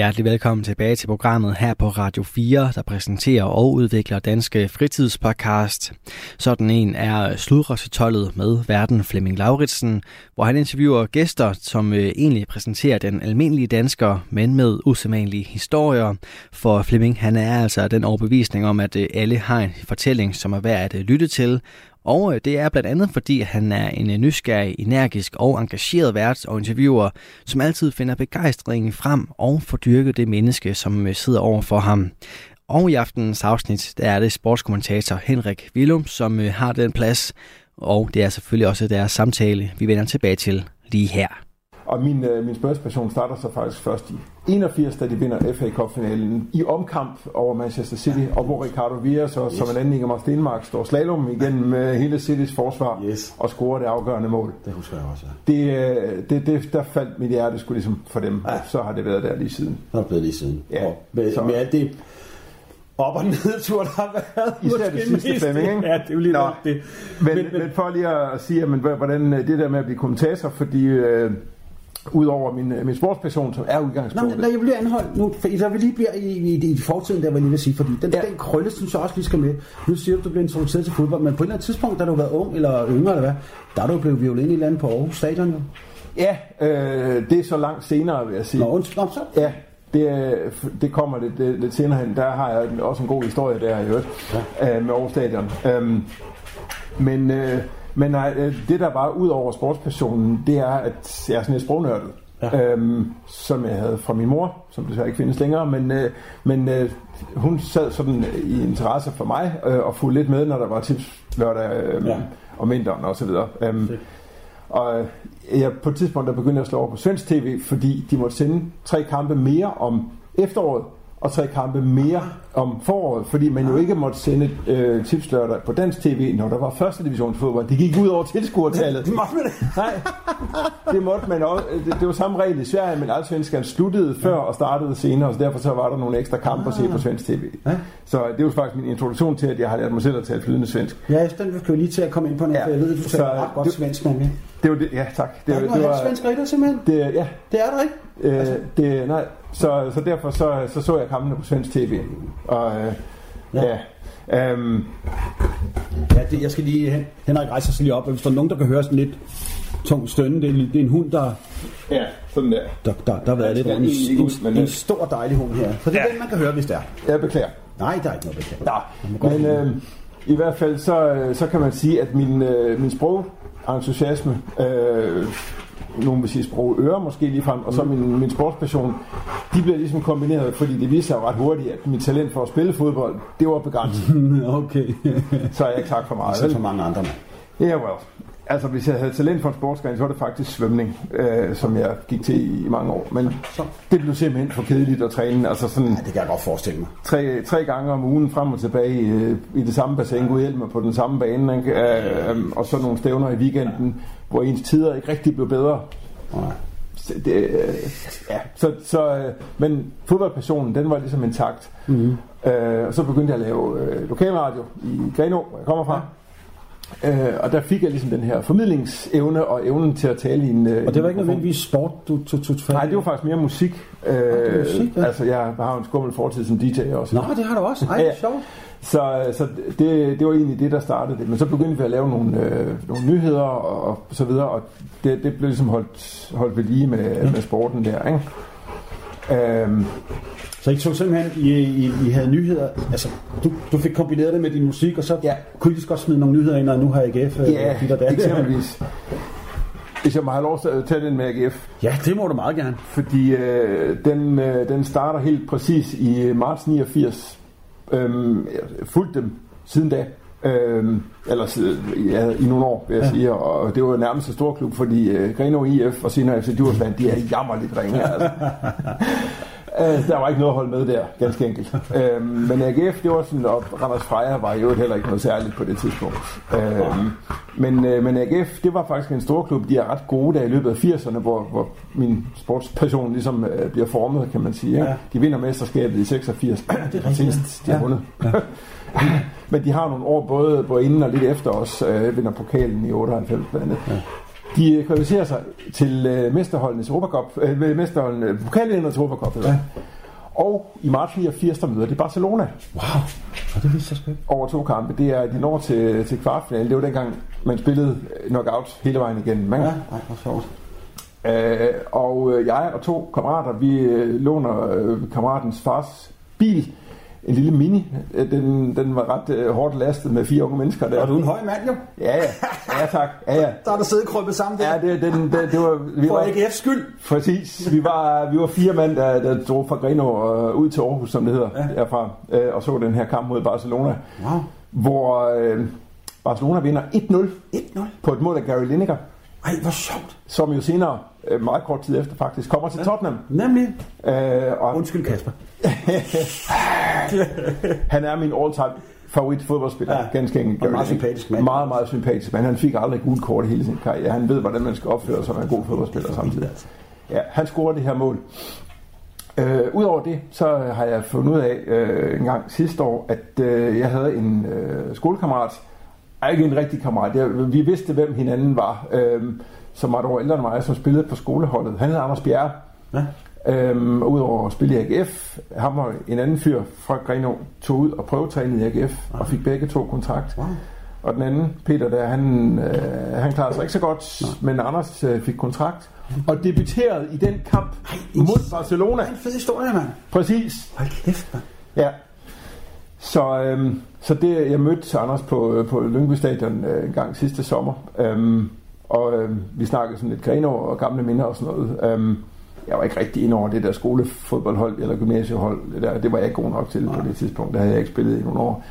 Hjertelig velkommen tilbage til programmet her på Radio 4, der præsenterer og udvikler danske fritidspodcast. Sådan en er Sludrøsetollet med verden Flemming Lauritsen, hvor han interviewer gæster, som øh, egentlig præsenterer den almindelige dansker, men med usædvanlige historier. For Flemming han er altså den overbevisning om, at øh, alle har en fortælling, som er værd at øh, lytte til, og øh, det er blandt andet, fordi han er en øh, nysgerrig, energisk og engageret vært og interviewer, som altid finder begejstringen frem og får dyrket det menneske, som øh, sidder over for ham. Og i aftenens afsnit, der er det sportskommentator Henrik Willum, som har den plads. Og det er selvfølgelig også deres samtale, vi vender tilbage til lige her. Og min, øh, min spørgsmål starter så faktisk først i 81, da de vinder FA Cup-finalen i omkamp over Manchester City, og hvor Ricardo Villa så yes. som en anden Ingemar Stenmark står slalom igennem øh, hele Citys forsvar yes. og scorer det afgørende mål. Det husker jeg også, ja. Det, øh, det, det, der faldt mit hjerte skulle ligesom for dem, ja. så har det været der lige siden. Det har blevet lige siden. Ja. Og med, så, med alt det op- og nedtur, der har været. Især det sidste mest, ikke? Ja, det er jo lige Nå, det. Men, men, men, for lige at sige, men, hvordan det der med at blive kommentator, fordi... Øh, Udover min, min sportsperson, som er udgangspunktet. Nå, jeg vil lige anholde nu, for der vil lige blive i, i, i, i fortiden, der vil jeg lige vil sige, fordi den, ja. den krølle, synes jeg også lige skal med. Nu siger du, du bliver introduceret til fodbold, men på et eller andet tidspunkt, da du har været ung eller yngre, eller hvad, der er du blevet violin i land på Aarhus Stadion, jo. Ja, øh, det er så langt senere, vil jeg sige. Nå, undskyld, så. Ja, det, det kommer lidt, lidt, lidt senere hen. Der har jeg også en god historie der i øvrigt, ja. øh, med Aarhus Stadion. Øhm, men... Øh, men nej, øh, det der var ud over sportspassionen, det er, at jeg er sådan lidt sprognørdet. Ja. Øhm, som jeg havde fra min mor, som desværre ikke findes længere, men, øh, men øh, hun sad sådan i interesse for mig øh, og fulgte lidt med, når der var tips lørdag øh, ja. om vinteren og så videre. Øhm, og jeg, på et tidspunkt der begyndte jeg at slå over på svensk tv, fordi de måtte sende tre kampe mere om efteråret, og tre kampe mere om foråret, fordi man jo ikke måtte sende øh, tipslørdag på dansk tv, når der var første divisionsfodbold. Det gik ud over tilskuertallet. Det måtte man det? Nej, det måtte man også. Det, det var samme regel i Sverige, men allsvenskan sluttede før og startede senere, så derfor så var der nogle ekstra kampe at se på svensk tv. Ja. Så det var faktisk min introduktion til, at jeg har lært mig selv at tale flydende svensk. Ja, den vil lige til at komme ind på noget, ja. for jeg ved, at du taler ret godt svensk, nemlig. Det var det, ja tak. Det, ja, det, det var svensk rigtig simpelthen? Det, ja. Det er der ikke? Øh, altså. det, nej, så, så derfor så, så, så jeg kampene på svensk tv. Og øh, ja. ja um, ja, det, jeg skal lige, Henrik rejser sig lige op, hvis der er nogen, der kan høre sådan lidt tung stønne, det er, det er en hund, der... Ja, sådan der. Der, der, der har været lidt en, en, en, en, stor dejlig hund her. Så det er ja. den, man kan høre, hvis det er. Jeg beklager. Nej, der er ikke noget beklager. Nej, men øh, i hvert fald så, så kan man sige, at min, øh, min sprog entusiasme, øh, nogen vil sige sprog ører måske lige frem, og så min, min sportspassion, de bliver ligesom kombineret, fordi det viser sig jo ret hurtigt, at mit talent for at spille fodbold, det var begrænset. okay. så er jeg ikke sagt for meget. Så for mange andre. Ja, yeah, well. Altså, hvis jeg havde talent for en sportsgren, så var det faktisk svømning, øh, som jeg gik til i mange år. Men så. det blev simpelthen for kedeligt at træne. Altså sådan, ja, det kan jeg godt forestille mig. Tre, tre gange om ugen frem og tilbage i, øh, i det samme bassin, gå hjælp på den samme bane, ikke? Øh, øh, og så nogle stævner i weekenden, ja. hvor ens tider ikke rigtig blev bedre. Ja. Det, øh, ja, så, så, øh, men fodboldpassionen, den var ligesom intakt. Mm-hmm. Øh, og så begyndte jeg at lave øh, lokalradio i Grenå, hvor jeg kommer fra. Ja. Øh, og der fik jeg ligesom den her formidlingsevne og evnen til at tale i en øh, Og det var ikke nødvendigvis sport, du tog tog Nej, det var faktisk mere musik. Øh, ah, musik ja. Altså, jeg har en skummel fortid som DJ også. Nå, det har du også. Ej, ja. sjovt. Så, så det, det var egentlig det, der startede det. Men så begyndte vi at lave nogle, øh, nogle nyheder og, og så videre, og det, det blev ligesom holdt, holdt ved lige med, med sporten der. Ikke? Øhm, så I tog simpelthen, I, I, I havde nyheder, altså du, du fik kombineret det med din musik, og så ja. kunne I lige godt smide nogle nyheder ind, og nu har AGF øh, ja, dit og dat. eksempelvis. Hvis jeg må have lov til at tage den med AGF. Ja, det må du meget gerne. Fordi øh, den, øh, den starter helt præcis i marts 89. Øhm, jeg fulgte dem siden da. Øhm, eller ja, i nogle år, vil jeg ja. sige. Og det var nærmest en stor klub, fordi øh, Greno IF og senere FC Djursland, de er jammerligt ringe. Altså. Øh, der var ikke noget at holde med der, ganske enkelt. Øh, men AGF, det var sådan, og Randers Freja var jo heller ikke noget særligt på det tidspunkt. Øh, men, øh, men AGF, det var faktisk en stor klub. De er ret gode der i løbet af 80'erne, hvor, hvor min sportspassion ligesom øh, bliver formet, kan man sige. Ikke? Ja. De vinder mesterskabet i 86. det er rigtigt. De har Ja. vundet. men de har nogle år både, både inden og lidt efter os, øh, vinder pokalen i 98 blandt andet. Ja. De kvalificerer sig til øh, mesterholdenes Europacup, øh, mesterholdene, øh, pokalvindernes Europacup, hedder Ja. Og i marts 84, der møder de Barcelona Wow, og det vidste jeg sgu ikke. over to kampe. Det er, de når til, til kvartfinalen. Det var dengang, man spillede knockout hele vejen igennem. Ikke? Ja, ej, hvor sjovt. Øh, og øh, jeg og to kammerater, vi øh, låner øh, kammeratens fars bil. En lille mini. Øh, Den, den var ret øh, hårdt lastet med fire unge mennesker der. Og du er en høj mand, jo. Ja, ja. Ja, tak. Ja, ja. Der er der siddet krøbet sammen der. Ja, det, den, den, det var... Vi For var, AGF's skyld. Præcis. Vi var, vi var fire mand, der, der drog fra Greno og ud til Aarhus, som det hedder, ja. derfra, øh, og så den her kamp mod Barcelona, Wow. hvor øh, Barcelona vinder 1-0 1-0. på et mål af Gary Lineker, Ej, hvor sjovt. som jo senere, øh, meget kort tid efter faktisk, kommer til Tottenham. Nemlig. Øh, og Undskyld, Kasper. han er min all-time favorit fodboldspiller, Ja. ja. ganske enkelt. Og meget sympatisk mand. Meget, meget sympatisk, men han fik aldrig gult kort hele sin karriere. Han ved, hvordan man skal opføre sig som en god fodboldspiller samtidig. Ja, han scorer det her mål. Øh, Udover det, så har jeg fundet ud af øh, en gang sidste år, at øh, jeg havde en øh, skolekammerat, ikke en rigtig kammerat, jeg, vi vidste, hvem hinanden var, øh, som var et år ældre end mig, som spillede på skoleholdet. Han hed Anders Bjerre. Ja. Øhm, Udover at spille i AGF, ham og en anden fyr fra Greno tog ud og prøvetrænede i AGF, og fik begge to kontrakt. Wow. Og den anden, Peter, der, han, øh, han klarede sig ikke så godt, men Anders øh, fik kontrakt. Og debuterede i den kamp Ej, mod Barcelona. En fed historie, mand. Præcis. Hold kæft, mand. Ja. Så, øhm, så det, jeg mødte Anders på, øh, på Lyngby Stadion øh, en gang sidste sommer. Øhm, og øhm, vi snakkede sådan lidt greno og gamle minder og sådan noget. Øhm, jeg var ikke rigtig ind over det der skolefodboldhold eller gymnasiehold. Det, der, det var jeg ikke god nok til på det tidspunkt. Der havde jeg ikke spillet i nogle år.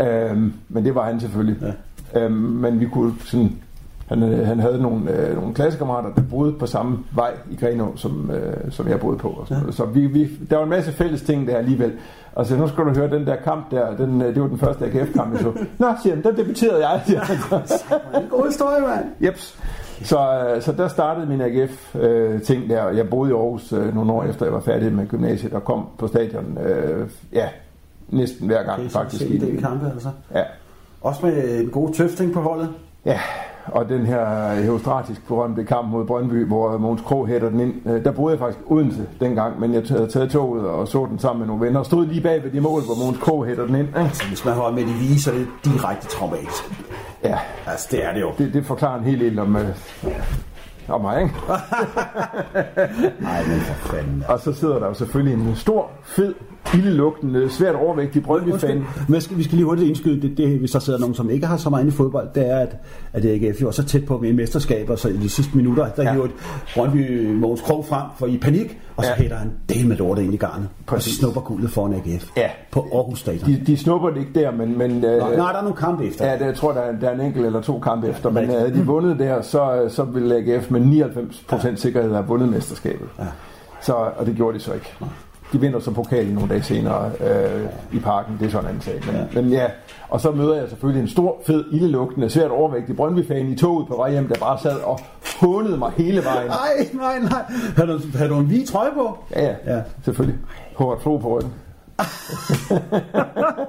Øhm, men det var han selvfølgelig. Ja. Øhm, men vi kunne sådan... Han, øh, han havde nogle, øh, nogle klassekammerater, der boede på samme vej i Grenå, som, øh, som jeg boede på. Og sådan ja. Så vi, vi, der var en masse fælles ting der alligevel. Og så nu skal du høre den der kamp der, den, øh, det var den første AGF-kamp, jeg så. Nå, siger han, der debuterede jeg, siger han så. En god historie, mand. Jeps. Så, øh, så der startede min AGF-ting der. Jeg boede i Aarhus øh, nogle år efter, jeg var færdig med gymnasiet, og kom på stadion, øh, ja, næsten hver gang så faktisk. en del kampe, altså. Ja. Også med en god tøfting på holdet. Ja, og den her heostratisk berømte kamp mod Brøndby, hvor Måns Krog hætter den ind. øh, Der boede jeg faktisk Odense dengang, men jeg havde taget toget og så den sammen med nogle venner. Og stod lige bag ved de mål, hvor Måns Krog hætter den ind. Ikke? Så hvis man holder med de lige, så er det direkte traumatisk. Ja, Altså, det er det jo. det, det forklarer en hel del om, øh, om mig. Ikke? Nej, men for fanden. Og så sidder der jo selvfølgelig en stor, fed, ildelugtende, svært overvægtig Brøndby-fan. Men skal, vi skal lige hurtigt indskyde, det, det, hvis der sidder nogen, som ikke har så meget i fodbold, det er, at, at AGF jo er så tæt på vinde mesterskaber, så i de sidste minutter, der Ja. ja. hiver Brøndby Mogens Krog frem for i panik, og så Ja. ja. hætter han del med lortet ind i garnet. Og Præcis. så snupper guldet foran AGF. Ja. På Aarhus Stadion. De, de snupper det ikke der, men... men øh, nej, der er nogle kampe efter. Ja, det, jeg tror, der er, der er en enkelt eller to kampe efter, men havde de vundet der, så, så ville AGF med 99% sikkerhed have vundet mesterskabet. Ja. Så, og det gjorde de så ikke. De vinder så pokalen nogle dage senere øh, i parken, det er sådan en anden sag. Men ja. men ja, og så møder jeg selvfølgelig en stor, fed, ildelugtende, svært overvægtig Brøndby-fan i toget på vej hjem, der bare sad og hånede mig hele vejen. Nej, nej, nej. Har du, har du en hvid trøje på? Ja, ja, Ja. ja. selvfølgelig. Hårdt flo på ryggen.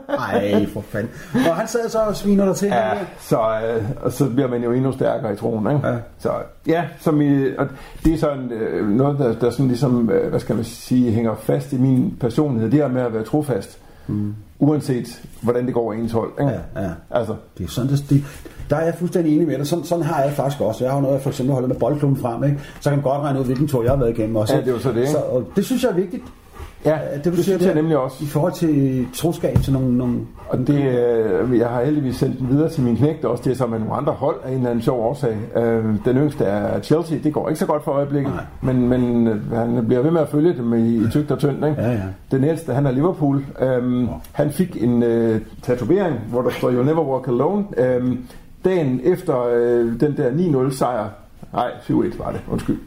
Nej, for fanden. Og han sad så og sviner dig til. Ja, så, øh, og så bliver man jo endnu stærkere i troen, ikke? Ja. Så ja, som i, og det er sådan øh, noget, der, der sådan ligesom, øh, hvad skal man sige, hænger fast i min personlighed, det her med at være trofast, mm. uanset hvordan det går i ens hold, ikke? Ja, ja. Altså, Det er sådan, det, det, der er jeg fuldstændig enig med dig. Sådan, sådan har jeg faktisk også. Jeg har noget, jeg for eksempel holder med boldklubben frem, ikke? så kan man godt regne ud, hvilken tur jeg har været igennem også. Ja, det er jo så det, ikke? Så, og det synes jeg er vigtigt. Ja, det, du det siger synes jeg nemlig også. I forhold til troskab til nogle... nogle Og det, øh, jeg har heldigvis sendt den videre til min knægt også, det er så med nogle andre hold af en eller anden sjov årsag. Øh, den yngste er Chelsea, det går ikke så godt for øjeblikket, Nej. men, men øh, han bliver ved med at følge dem i, i tygt og tyndt. Ikke? Ja, ja. Den ældste, han er Liverpool. Øhm, han fik en øh, tatovering, hvor der står, You'll never walk alone. Øhm, dagen efter øh, den der 9-0 sejr, nej 7-1 var det, undskyld,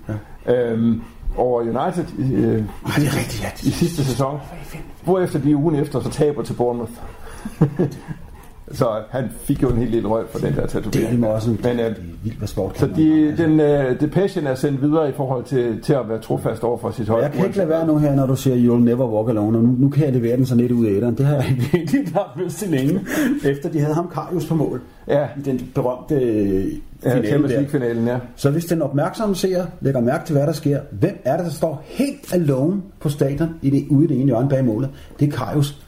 ja. øhm, over United i, øh, Ej, det er rigtigt, ja. i sidste sæson. Hvorefter de ugen efter så taber til Bournemouth. så han fik jo en helt lille røg for den der Det er tatovering. også en Men, øh, vildt, hvad sport Så de, den, øh, det passion er sendt videre i forhold til, til at være trofast over for sit hold. Jeg kan ikke lade være nu her, når du siger You'll Never Walk Alone, og nu, nu kan jeg levere den så lidt ud af æderen. Det har jeg virkelig haft lyst til længe, efter de havde ham Karius på mål Ja, i den berømte øh, ja finale Champions. League-finalen, ja. Så hvis den opmærksomme seer lægger mærke til, hvad der sker, hvem er det, der står helt alone på stadion i det, ude i det ene hjørne bag målet? Det er Karius.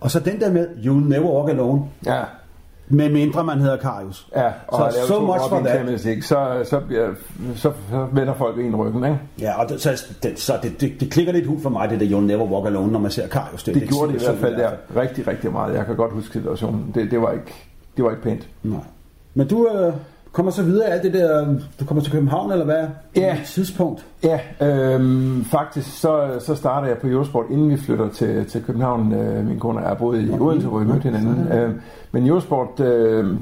Og så den der med, You'll Never Walk Alone, ja. med mindre man hedder Karius. Ja, og Så so much for that. Champions League, så, så, så, så vender folk en ryggen, ikke? Ja, og det, så, det, så det, det, det klikker lidt hul for mig, det der You'll Never Walk Alone, når man ser Karius. Det gjorde det i hvert fald der rigtig, rigtig meget. Jeg kan godt huske situationen. Det, det, var, ikke, det var ikke pænt. Nej. Men du øh, kommer så videre alt det der, du kommer til København, eller hvad? Ja. Tidspunkt. Ja, øhm, faktisk så, så starter jeg på Eurosport, inden vi flytter til, til København. Øh, min kone og jeg er boet i Odense, hvor vi mødte hinanden. Øh, men Eurosport øh,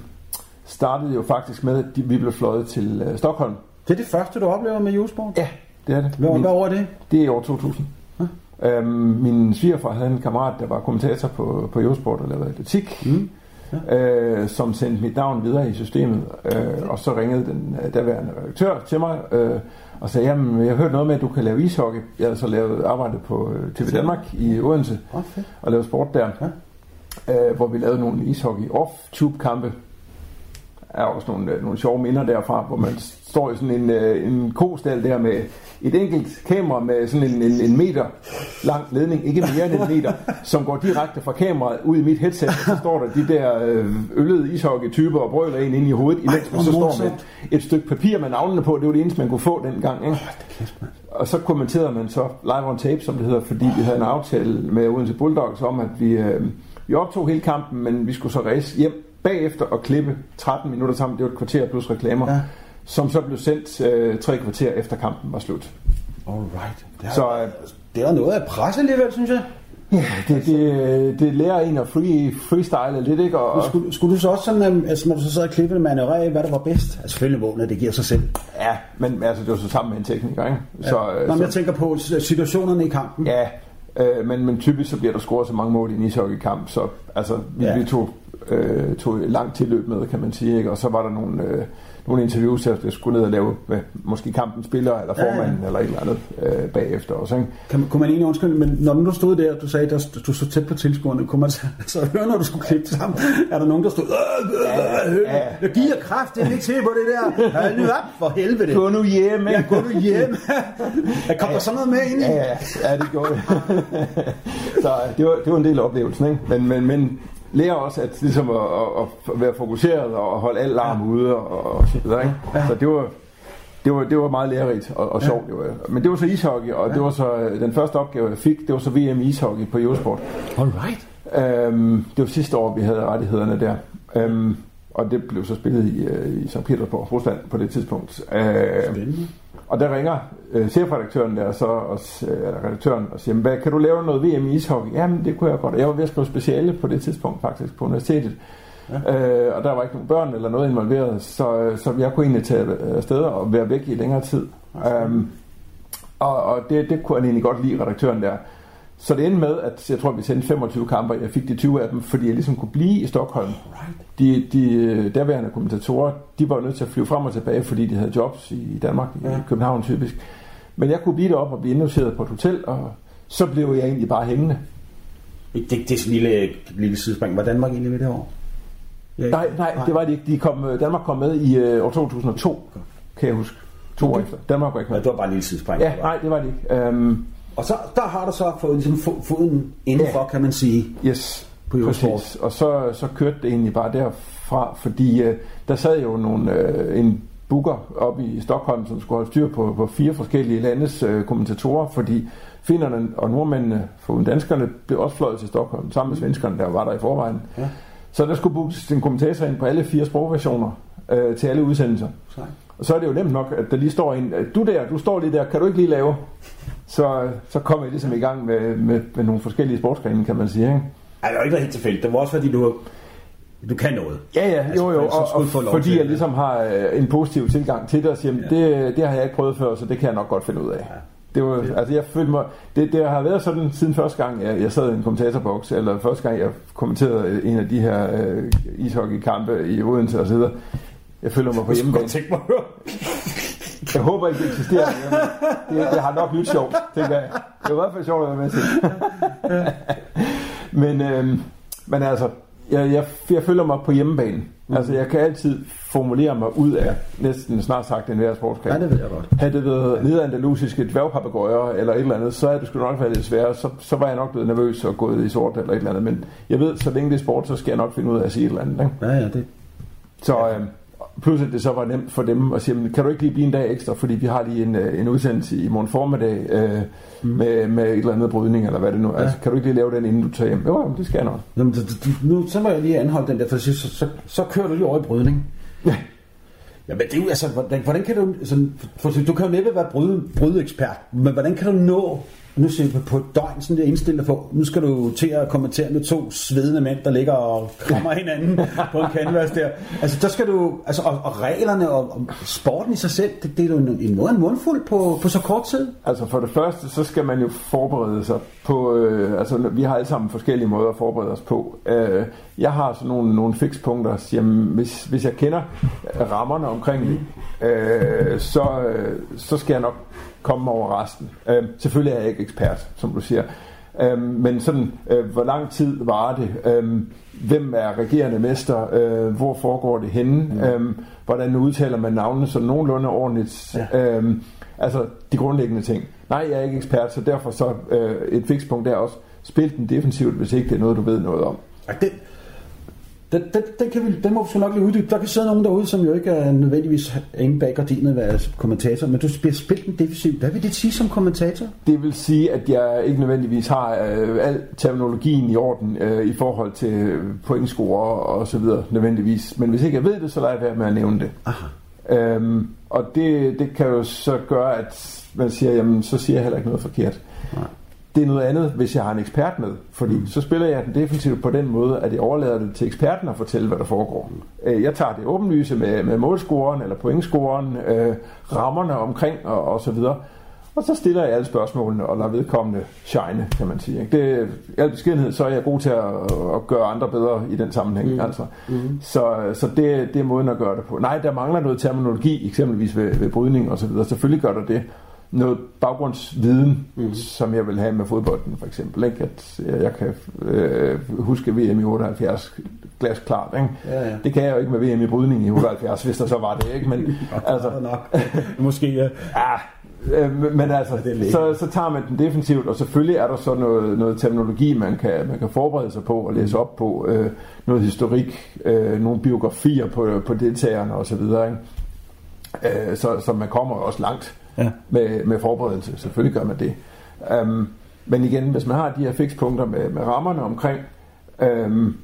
startede jo faktisk med, at vi blev fløjet til øh, Stockholm. Det er det første, du oplever med Jusport? Ja, det er det. Hvad, Min- hvad over det? Det er i år 2000. Øhm, min svigerfar havde en kammerat, der var kommentator på, på Eurosport og lavede atletik, mm. Ja. øh, som sendte mit navn videre i systemet. Øh, og så ringede den øh, daværende redaktør til mig øh, og sagde, jamen jeg har hørt noget med, at du kan lave ishockey. Jeg havde så lavet arbejde på øh, TV Danmark i Odense fedt. og lavede sport der, ja. øh, hvor vi lavede nogle ishockey off-tube-kampe. Der er også nogle, øh, nogle sjove minder derfra, hvor man står i sådan en, øh, en kostal der med et enkelt kamera med sådan en, en, en meter lang ledning, ikke mere end en meter, som går direkte fra kameraet ud i mit headset, og så står der de der øh, øllede ishockey-typer og brøler en ind i hovedet, imens man så står med et, et stykke papir med navnene på, det var det eneste, man kunne få dengang. Ikke? Og så kommenterede man så live on tape, som det hedder, fordi vi havde en aftale med Odense Bulldogs om, at vi, øh, vi optog hele kampen, men vi skulle så race hjem bagefter og klippe 13 minutter sammen. Det var et kvarter plus reklamer, Ja. som så blev sendt øh, tre kvarter efter kampen var slut. Alright. Det, Så så, øh, det er noget af pres alligevel, synes jeg. ja, det, det, det lærer en at free, freestyle lidt, ikke? Og, Skulle, skulle du så også sådan, øhm, altså når du så sad og klippede, manøvrere af, hvad der var bedst? Altså selvfølgelig vågnet, det giver sig selv. ja, men altså, det var så sammen med en tekniker, ikke? Så, Ja. øh, Nå, men så, jeg tænker på situationerne i kampen. Ja, øh, men, men typisk så bliver der scoret så mange mål i en ishockeykamp, så altså, vi, ja. vi tog, øh, tog langt tilløb med, kan man sige, ikke? og så var der nogle, øh, nogle interviews, jeg skulle ned og lave med måske kampens spiller, eller formanden, ja, ja. eller et eller andet øh, bagefter også, ikke? Kan, man- kunne man egentlig undskylde, men når du stod der, du sagde, at du stod tæt på tilskuerne, kunne man så, så høre, når du skulle klippe sammen? Er der nogen, der stod, øh, øh, øh, jeg giver kraft, det er ikke til på det der. Hold nu op for helvede. Gå nu hjem, Ja, gå nu hjem. Der kom der sådan noget med ind. Ja, ja, ja, det gjorde det. så øh, det var, det var en del af oplevelsen, ikke? Men, men, men lærer også at, ligesom at, at, at være fokuseret og holde al larm ude og, og så ikke? Så det var, det var, det var meget lærerigt og, og sjovt. Det var. Men det var så ishockey, og det var så øh, den første opgave, jeg fik, det var så VM ishockey på Eurosport. Alright. Øhm, det var sidste år, vi havde rettighederne der. Øhm, og det blev så spillet i, øh, i St. Petersborg, Rusland på det tidspunkt. Øhm, og der ringer øh, chefredaktøren der så, og, øh, eller redaktøren og siger, hvad, kan du lave noget VM i ishockey? Jamen, det kunne jeg godt. Og Jeg var ved at skrive speciale på det tidspunkt faktisk på universitetet. Ja. Øh, og der var ikke nogen børn eller noget involveret, så, øh, så jeg kunne egentlig tage øh, afsted og være væk i længere tid. Øhm, og og det, det kunne han egentlig godt lide, redaktøren der. Så det endte med, at jeg tror, vi sendte 25 kampe. Jeg fik de 20 af dem, fordi jeg ligesom kunne blive i Stockholm. De, de øh, derværende kommentatorer, de var nødt til at flyve frem og tilbage, fordi de havde jobs i Danmark, i Ja. København typisk. Men jeg kunne blive deroppe og blive indlogeret på et hotel, og så blev jeg egentlig bare hængende. Det, det er sådan en lille, lille sidespring. Var Danmark egentlig med det år? Ja, Nej, nej, det var det ikke. De kom, øh, Danmark kom med i øh, år 2002, kan jeg huske. To år efter. Danmark var ikke Ja, med. det var bare en lille sidespring. Ja, nej, det var det ikke. Um, Og så, der har du så fået ligesom, fo- foden indenfor, Ja. kan man sige. Yes, På Eurosport. præcis. Og så, så kørte det egentlig bare derfra, fordi øh, der sad jo nogle, øh, en booker op i Stockholm, som skulle holde styr på, på fire forskellige landes øh, kommentatorer, fordi finnerne og nordmændene, foruden danskerne, blev også fløjet til Stockholm, sammen med svenskerne, der var der i forvejen. Ja. Så der skulle bookes en kommentator ind på alle fire sprogversioner øh, til alle udsendelser. Sej. Og så er det jo nemt nok, at der lige står en, du der, du står lige der, kan du ikke lige lave? Så, så kom jeg ligesom i gang med, med, med nogle forskellige sportsgrene, kan man sige. Ikke? Ej, det var ikke helt tilfældigt. Det var også fordi, du du kan noget. Ja, ja, Altså, jo, jo, og, og fordi til jeg ligesom har øh, en positiv tilgang til det, og siger, ja. det, det har jeg ikke prøvet før, så det kan jeg nok godt finde ud af. Ja. Det var, altså jeg følte mig, det, det har været sådan siden første gang, jeg, jeg sad i en kommentatorbokс, eller første gang, jeg kommenterede en af de her øh, ishockeykampe i Odense og så videre. Jeg føler mig på hjemmebane. tænke mig. Jeg håber ikke, det eksisterer. men Det, det har nok nyt sjovt, tænker jeg. Det er i hvert fald sjovt at være med til. men, øhm, men altså, jeg, jeg, jeg føler mig på hjemmebane. Mm. Altså, jeg kan altid formulere mig ud af næsten snart sagt en hver sportskamp. Ja, det ved jeg godt. Havde det været nederandalusiske dværgpapagøjer eller et eller andet, så er det sgu nok været lidt sværere. Så, så var jeg nok blevet nervøs og gået i sort eller et eller andet. Men jeg ved, så længe det er sport, så skal jeg nok finde ud af at sige et eller andet. Ikke? Ja, ja, det, Så øh, plus at det så var nemt for dem at sige, "Men kan du ikke lige blive en dag ekstra, fordi vi har lige en, øh, en udsendelse i morgen formiddag øh, mm. med, med et eller andet brydning, eller hvad det nu er. Ja. Altså, kan du ikke lige lave den, inden du tager hjem? Jo, jamen, det skal jeg nok. Jamen, nu, så må jeg lige anholde den der, for så, så, så, så kører du lige over i brydning. Ja. Men det er jo, altså, hvordan, hvordan kan du, sådan, for, du kan jo næppe være bryde, brydeekspert, men hvordan kan du nå, nu ser vi på et døgn, sådan der indstillet for, nu skal du til at kommentere med to svedende mænd, der ligger og krammer hinanden på en canvas der. Altså, der skal du, altså, og, og reglerne og, og, sporten i sig selv, det, det er jo en, en måde en mundfuld på, på så kort tid. Altså for det første, så skal man jo forberede sig på, øh, altså vi har alle sammen forskellige måder at forberede os på. Øh, jeg har sådan nogle, nogle fikspunkter, jamen, hvis, hvis jeg kender rammerne omkring det, øh, så, øh, så skal jeg nok komme over resten. Øh, selvfølgelig er jeg ikke ekspert, som du siger. Øh, men sådan, øh, hvor lang tid varer det? Øh, hvem er regerende mester? Øh, hvor foregår det henne? Mm. Øh, hvordan udtaler man navnene så nogenlunde ordentligt? Ja. Øh, altså de grundlæggende ting. Nej, jeg er ikke ekspert, så derfor så øh, et fikspunkt der også. Spil den defensivt, hvis ikke det er noget, du ved noget om. Ej, den, den, den, den, kan vi, den må vi sgu nok lige uddybe. Der kan sidde nogen derude, som jo ikke er nødvendigvis inde bag gardinet være kommentator, men du bliver spillet den defensivt. Hvad vil det sige som kommentator? Det vil sige, at jeg ikke nødvendigvis har øh, al terminologien i orden øh, i forhold til pointscorer og så videre nødvendigvis. Men hvis ikke jeg ved det, så lader jeg være med at nævne det. Aha. Øhm, og det, det kan jo så gøre, at man siger, jamen så siger jeg heller ikke noget forkert. Nej. Det er noget andet, hvis jeg har en ekspert med, fordi mm. så spiller jeg den defensivt på den måde, at jeg overlader det til eksperten at fortælle, hvad der foregår. Øh, Jeg tager det åbenlyse med, med målscoren eller pointscoren, øh, rammerne omkring og, og så videre. Og så stiller jeg alle spørgsmålene og lader vedkommende shine, kan man sige. ikke? Det, I al beskedenhed, så er jeg god til at, at gøre andre bedre i den sammenhæng. Mm. Altså. Mm. Så, så det, det er måden at gøre det på. Nej, der mangler noget terminologi, eksempelvis ved, ved brydning og så videre. Selvfølgelig gør der det. Noget baggrundsviden, mm. som jeg vil have med fodbolden for eksempel. Ikke? At jeg kan øh, huske VM i 78 glasklart. Ikke? Ja, ja. Det kan jeg jo ikke med VM i brydning i 78, hvis der så var det. Ikke? Men, altså, nok. Måske, ja. Ja, øh, men altså, så, så tager man den defensivt, og selvfølgelig er der så noget, noget terminologi, man kan, man kan forberede sig på og læse op på, øh, noget historik, øh, nogle biografier på, på deltagerne osv., ikke? Øh, så, så man kommer også langt Ja. med, med forberedelse, selvfølgelig gør man det. Um, men igen, hvis man har de her fikspunkter med, med rammerne omkring, um,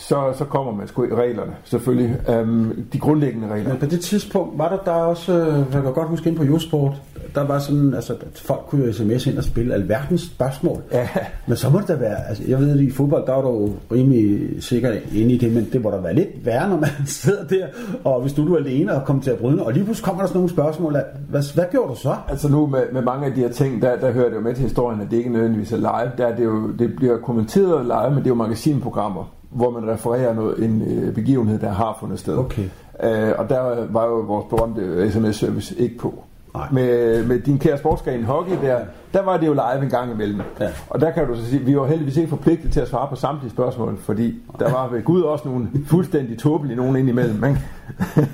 så, så kommer man sgu i reglerne, selvfølgelig. Um, de grundlæggende regler. Men på det tidspunkt var der, der også, øh, jeg kan godt huske ind på Josport, der var sådan, altså at folk kunne jo sms ind og spille alverdens spørgsmål. Ja. Men så må det da være, altså jeg ved, at i fodbold, der er du jo rimelig sikkert inde i det, men det må da være lidt værre, når man sidder der, og hvis du, du er alene og kommer til at bryde, og lige pludselig kommer der sådan nogle spørgsmål, af, hvad, hvad gjorde du så? Altså nu med, med mange af de her ting, der, der hører det jo med til historien, at det ikke nødvendigvis er live. Der er det, jo, det bliver kommenteret live, men det er jo magasinprogrammer, hvor man refererer noget, en øh, begivenhed, der har fundet sted. Okay. Øh, og der var jo vores berømte sms-service ikke på. Nej. Med, med din kære sportsgren hockey der, der var det jo live en gang imellem. Ja. Og der kan du så sige, vi var heldigvis ikke forpligtet til at svare på samtlige spørgsmål, fordi der var ved Gud også nogle fuldstændig tåbelige nogen indimellem. Ikke?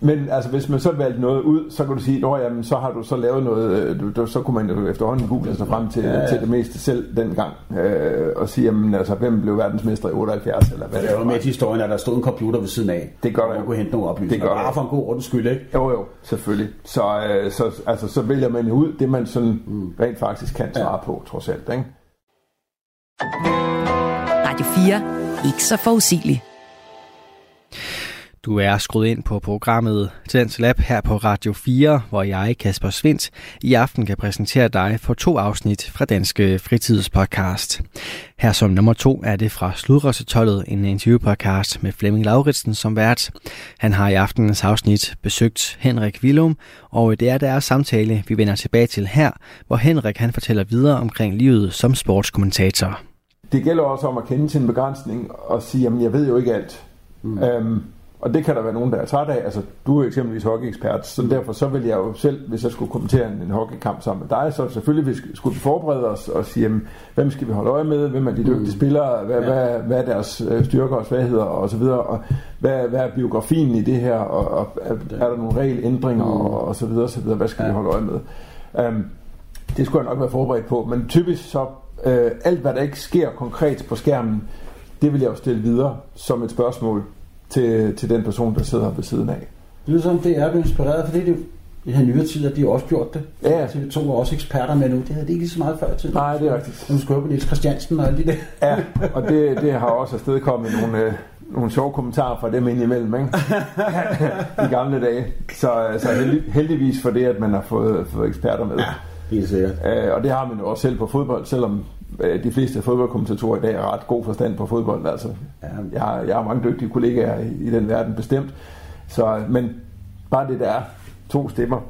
Men altså, hvis man så valgte noget ud, så kan du sige, at jamen, så har du så lavet noget, øh, du, du, så kunne man jo efterhånden google sig frem til, Ja, ja, til det meste selv dengang, øh, og sige, jamen, altså, hvem blev verdensmester i 78, eller hvad Det er jo var. med til historien, at der stod en computer ved siden af. Det gør der jo. kunne hente nogle oplysninger. Det gør der Bare for en god ordens skyld, ikke? Jo, jo, selvfølgelig. Så, øh, så, altså, så vælger man ud det, man sådan mm. rent faktisk kan svare på, trods alt. Ikke? Radio 4. Ikke så forudsigelig. Du er skruet ind på programmet Tendens Lab her på Radio 4, hvor jeg, Kasper Svendt, i aften kan præsentere dig for to afsnit fra Danske Fritidspodcast. Her som nummer to er det fra Sludrøsetollet, en interviewpodcast med Flemming Lauritsen som vært. Han har i aftenens afsnit besøgt Henrik Willum, og det er deres samtale, vi vender tilbage til her, hvor Henrik han fortæller videre omkring livet som sportskommentator. Det gælder også om at kende sin begrænsning og sige, at jeg ved jo ikke alt. Mm. Øhm, og det kan der være nogen, der er træt af. Altså, du er eksempelvis hockeyekspert, så derfor så vil jeg jo selv, hvis jeg skulle kommentere en, en hockeykamp sammen med dig, så selvfølgelig skulle vi forberede os og sige, jamen, hvem skal vi holde øje med, hvem er de dygtige mm. spillere, hvad, ja. hvad, hvad er deres øh, styrker og svagheder og så videre, og hvad, hvad er biografien i det her, og, og er, er der nogle regelændringer mm. og, og så videre, så videre, hvad skal ja. vi holde øje med. Um, det skulle jeg nok være forberedt på, men typisk så, uh, alt hvad der ikke sker konkret på skærmen, det vil jeg jo stille videre som et spørgsmål til, til den person, der sidder ved siden af. Det lyder som, det er blevet inspireret, for det er det i her nyere tid, at de har også gjort det. Ja. TV2 var også eksperter med nu. Det havde de ikke lige så meget før til. Nej, det er rigtigt. Nu skulle på Niels Christiansen og alt det der. Ja, og det, det har også afstedkommet nogle, øh, nogle sjove kommentarer fra dem indimellem, ikke? I gamle dage. Så, så heldig, heldigvis for det, at man har fået, fået eksperter med. Ja, helt sikkert. Øh, og det har man jo også selv på fodbold, selvom Øh, de fleste fodboldkommentatorer i dag har ret god forstand på fodbold. Altså, jeg, har, jeg har mange dygtige kollegaer i, i den verden bestemt. Så, men bare det der er to stemmer,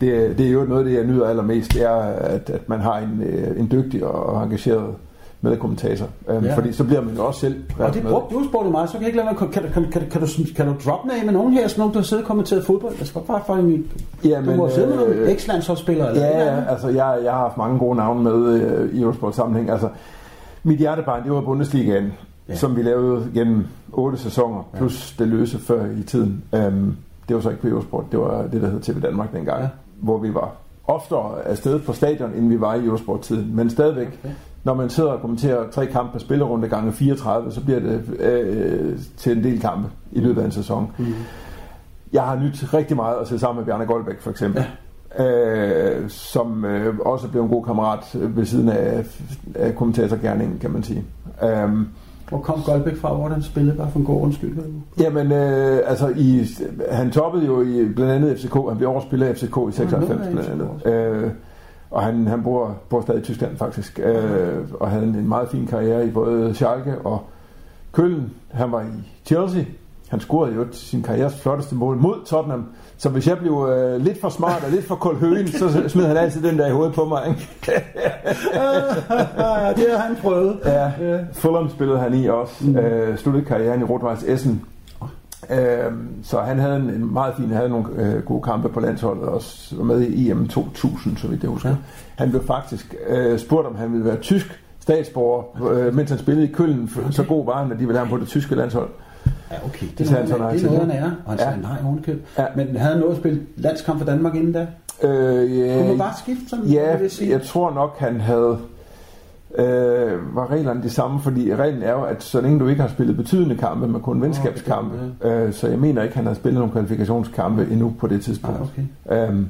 det, det er jo noget, det jeg nyder allermest, det er, at, at man har en, øh, en dygtig og engageret med kommentator. Um, ja. Fordi så bliver man jo også selv Og det brugte du spurgte mig, så kan jeg ikke lade mig, kan, kan, kan, kan, kan, du, kan du droppe med med nogen her, sådan nogen, der sidder og kommenteret fodbold? Jeg skal bare få min... Ja, men, du har siddet med nogle øh, eks-landsholdsspillere? Eller ja, ja, altså jeg, jeg har haft mange gode navne med øh, i Eurosport sammenhæng. Altså, mit hjertebarn, det var Bundesligaen, ja. som vi lavede gennem otte sæsoner, plus ja. det løse før i tiden. Um, det var så ikke på Eurosport, det var det, der hed TV Danmark dengang, ja. hvor vi var oftere afsted på stadion, end vi var i Eurosport-tiden. Men stadigvæk, okay når man sidder og kommenterer tre kampe på spillerunde gange 34, så bliver det øh, til en del kampe i løbet af en sæson. Mm. Jeg har nyt rigtig meget at se sammen med Bjarne Goldbæk for eksempel. Ja. Øh, som øh, også blev en god kammerat ved siden af, af kommentatorgærningen, kan man sige. Um, hvor kom Goldbæk fra? Hvor han spillede? Bare for en god undskyld. Jamen, øh, altså, i, han toppede jo i blandt andet FCK. Han blev overspiller af FCK i 96 blandt andet. Øh, og han, han bor, bor stadig i Tyskland faktisk, øh, og havde en, en meget fin karriere i både Schalke og Køln. Han var i Chelsea. Han scorede jo sin karrieres flotteste mål mod Tottenham. Så hvis jeg blev øh, lidt for smart og lidt for kold høen, så smed han altid den der i hovedet på mig. Ikke? det har han prøvet. Ja, Fulham spillede han i også. Mm. Øh, sluttede karrieren i Rotweiss Essen Øh, så han havde en, en meget fin, havde nogle øh, gode kampe på landsholdet, og var med i EM 2000, så vidt jeg husker. Ja. Han blev faktisk øh, spurgt, om han ville være tysk statsborger, øh, mens han spillede i Køln, okay. så god var han, at de ville have ham på det tyske landshold. Ja, okay. Det, det, er, noget, han, det er noget, han er. Og han sagde nej, ovenkøb. Ja. Men havde han noget at spille landskamp for Danmark inden da? Øh, ja, Kunne man bare skifte sådan? Ja, jeg tror nok, han havde øh, var reglerne de samme, fordi reglen er jo, at så længe du ikke har spillet betydende kampe, men kun venskabskampe, oh, okay. øh, så jeg mener ikke, at han har spillet nogle kvalifikationskampe endnu på det tidspunkt. Ah, okay. øhm,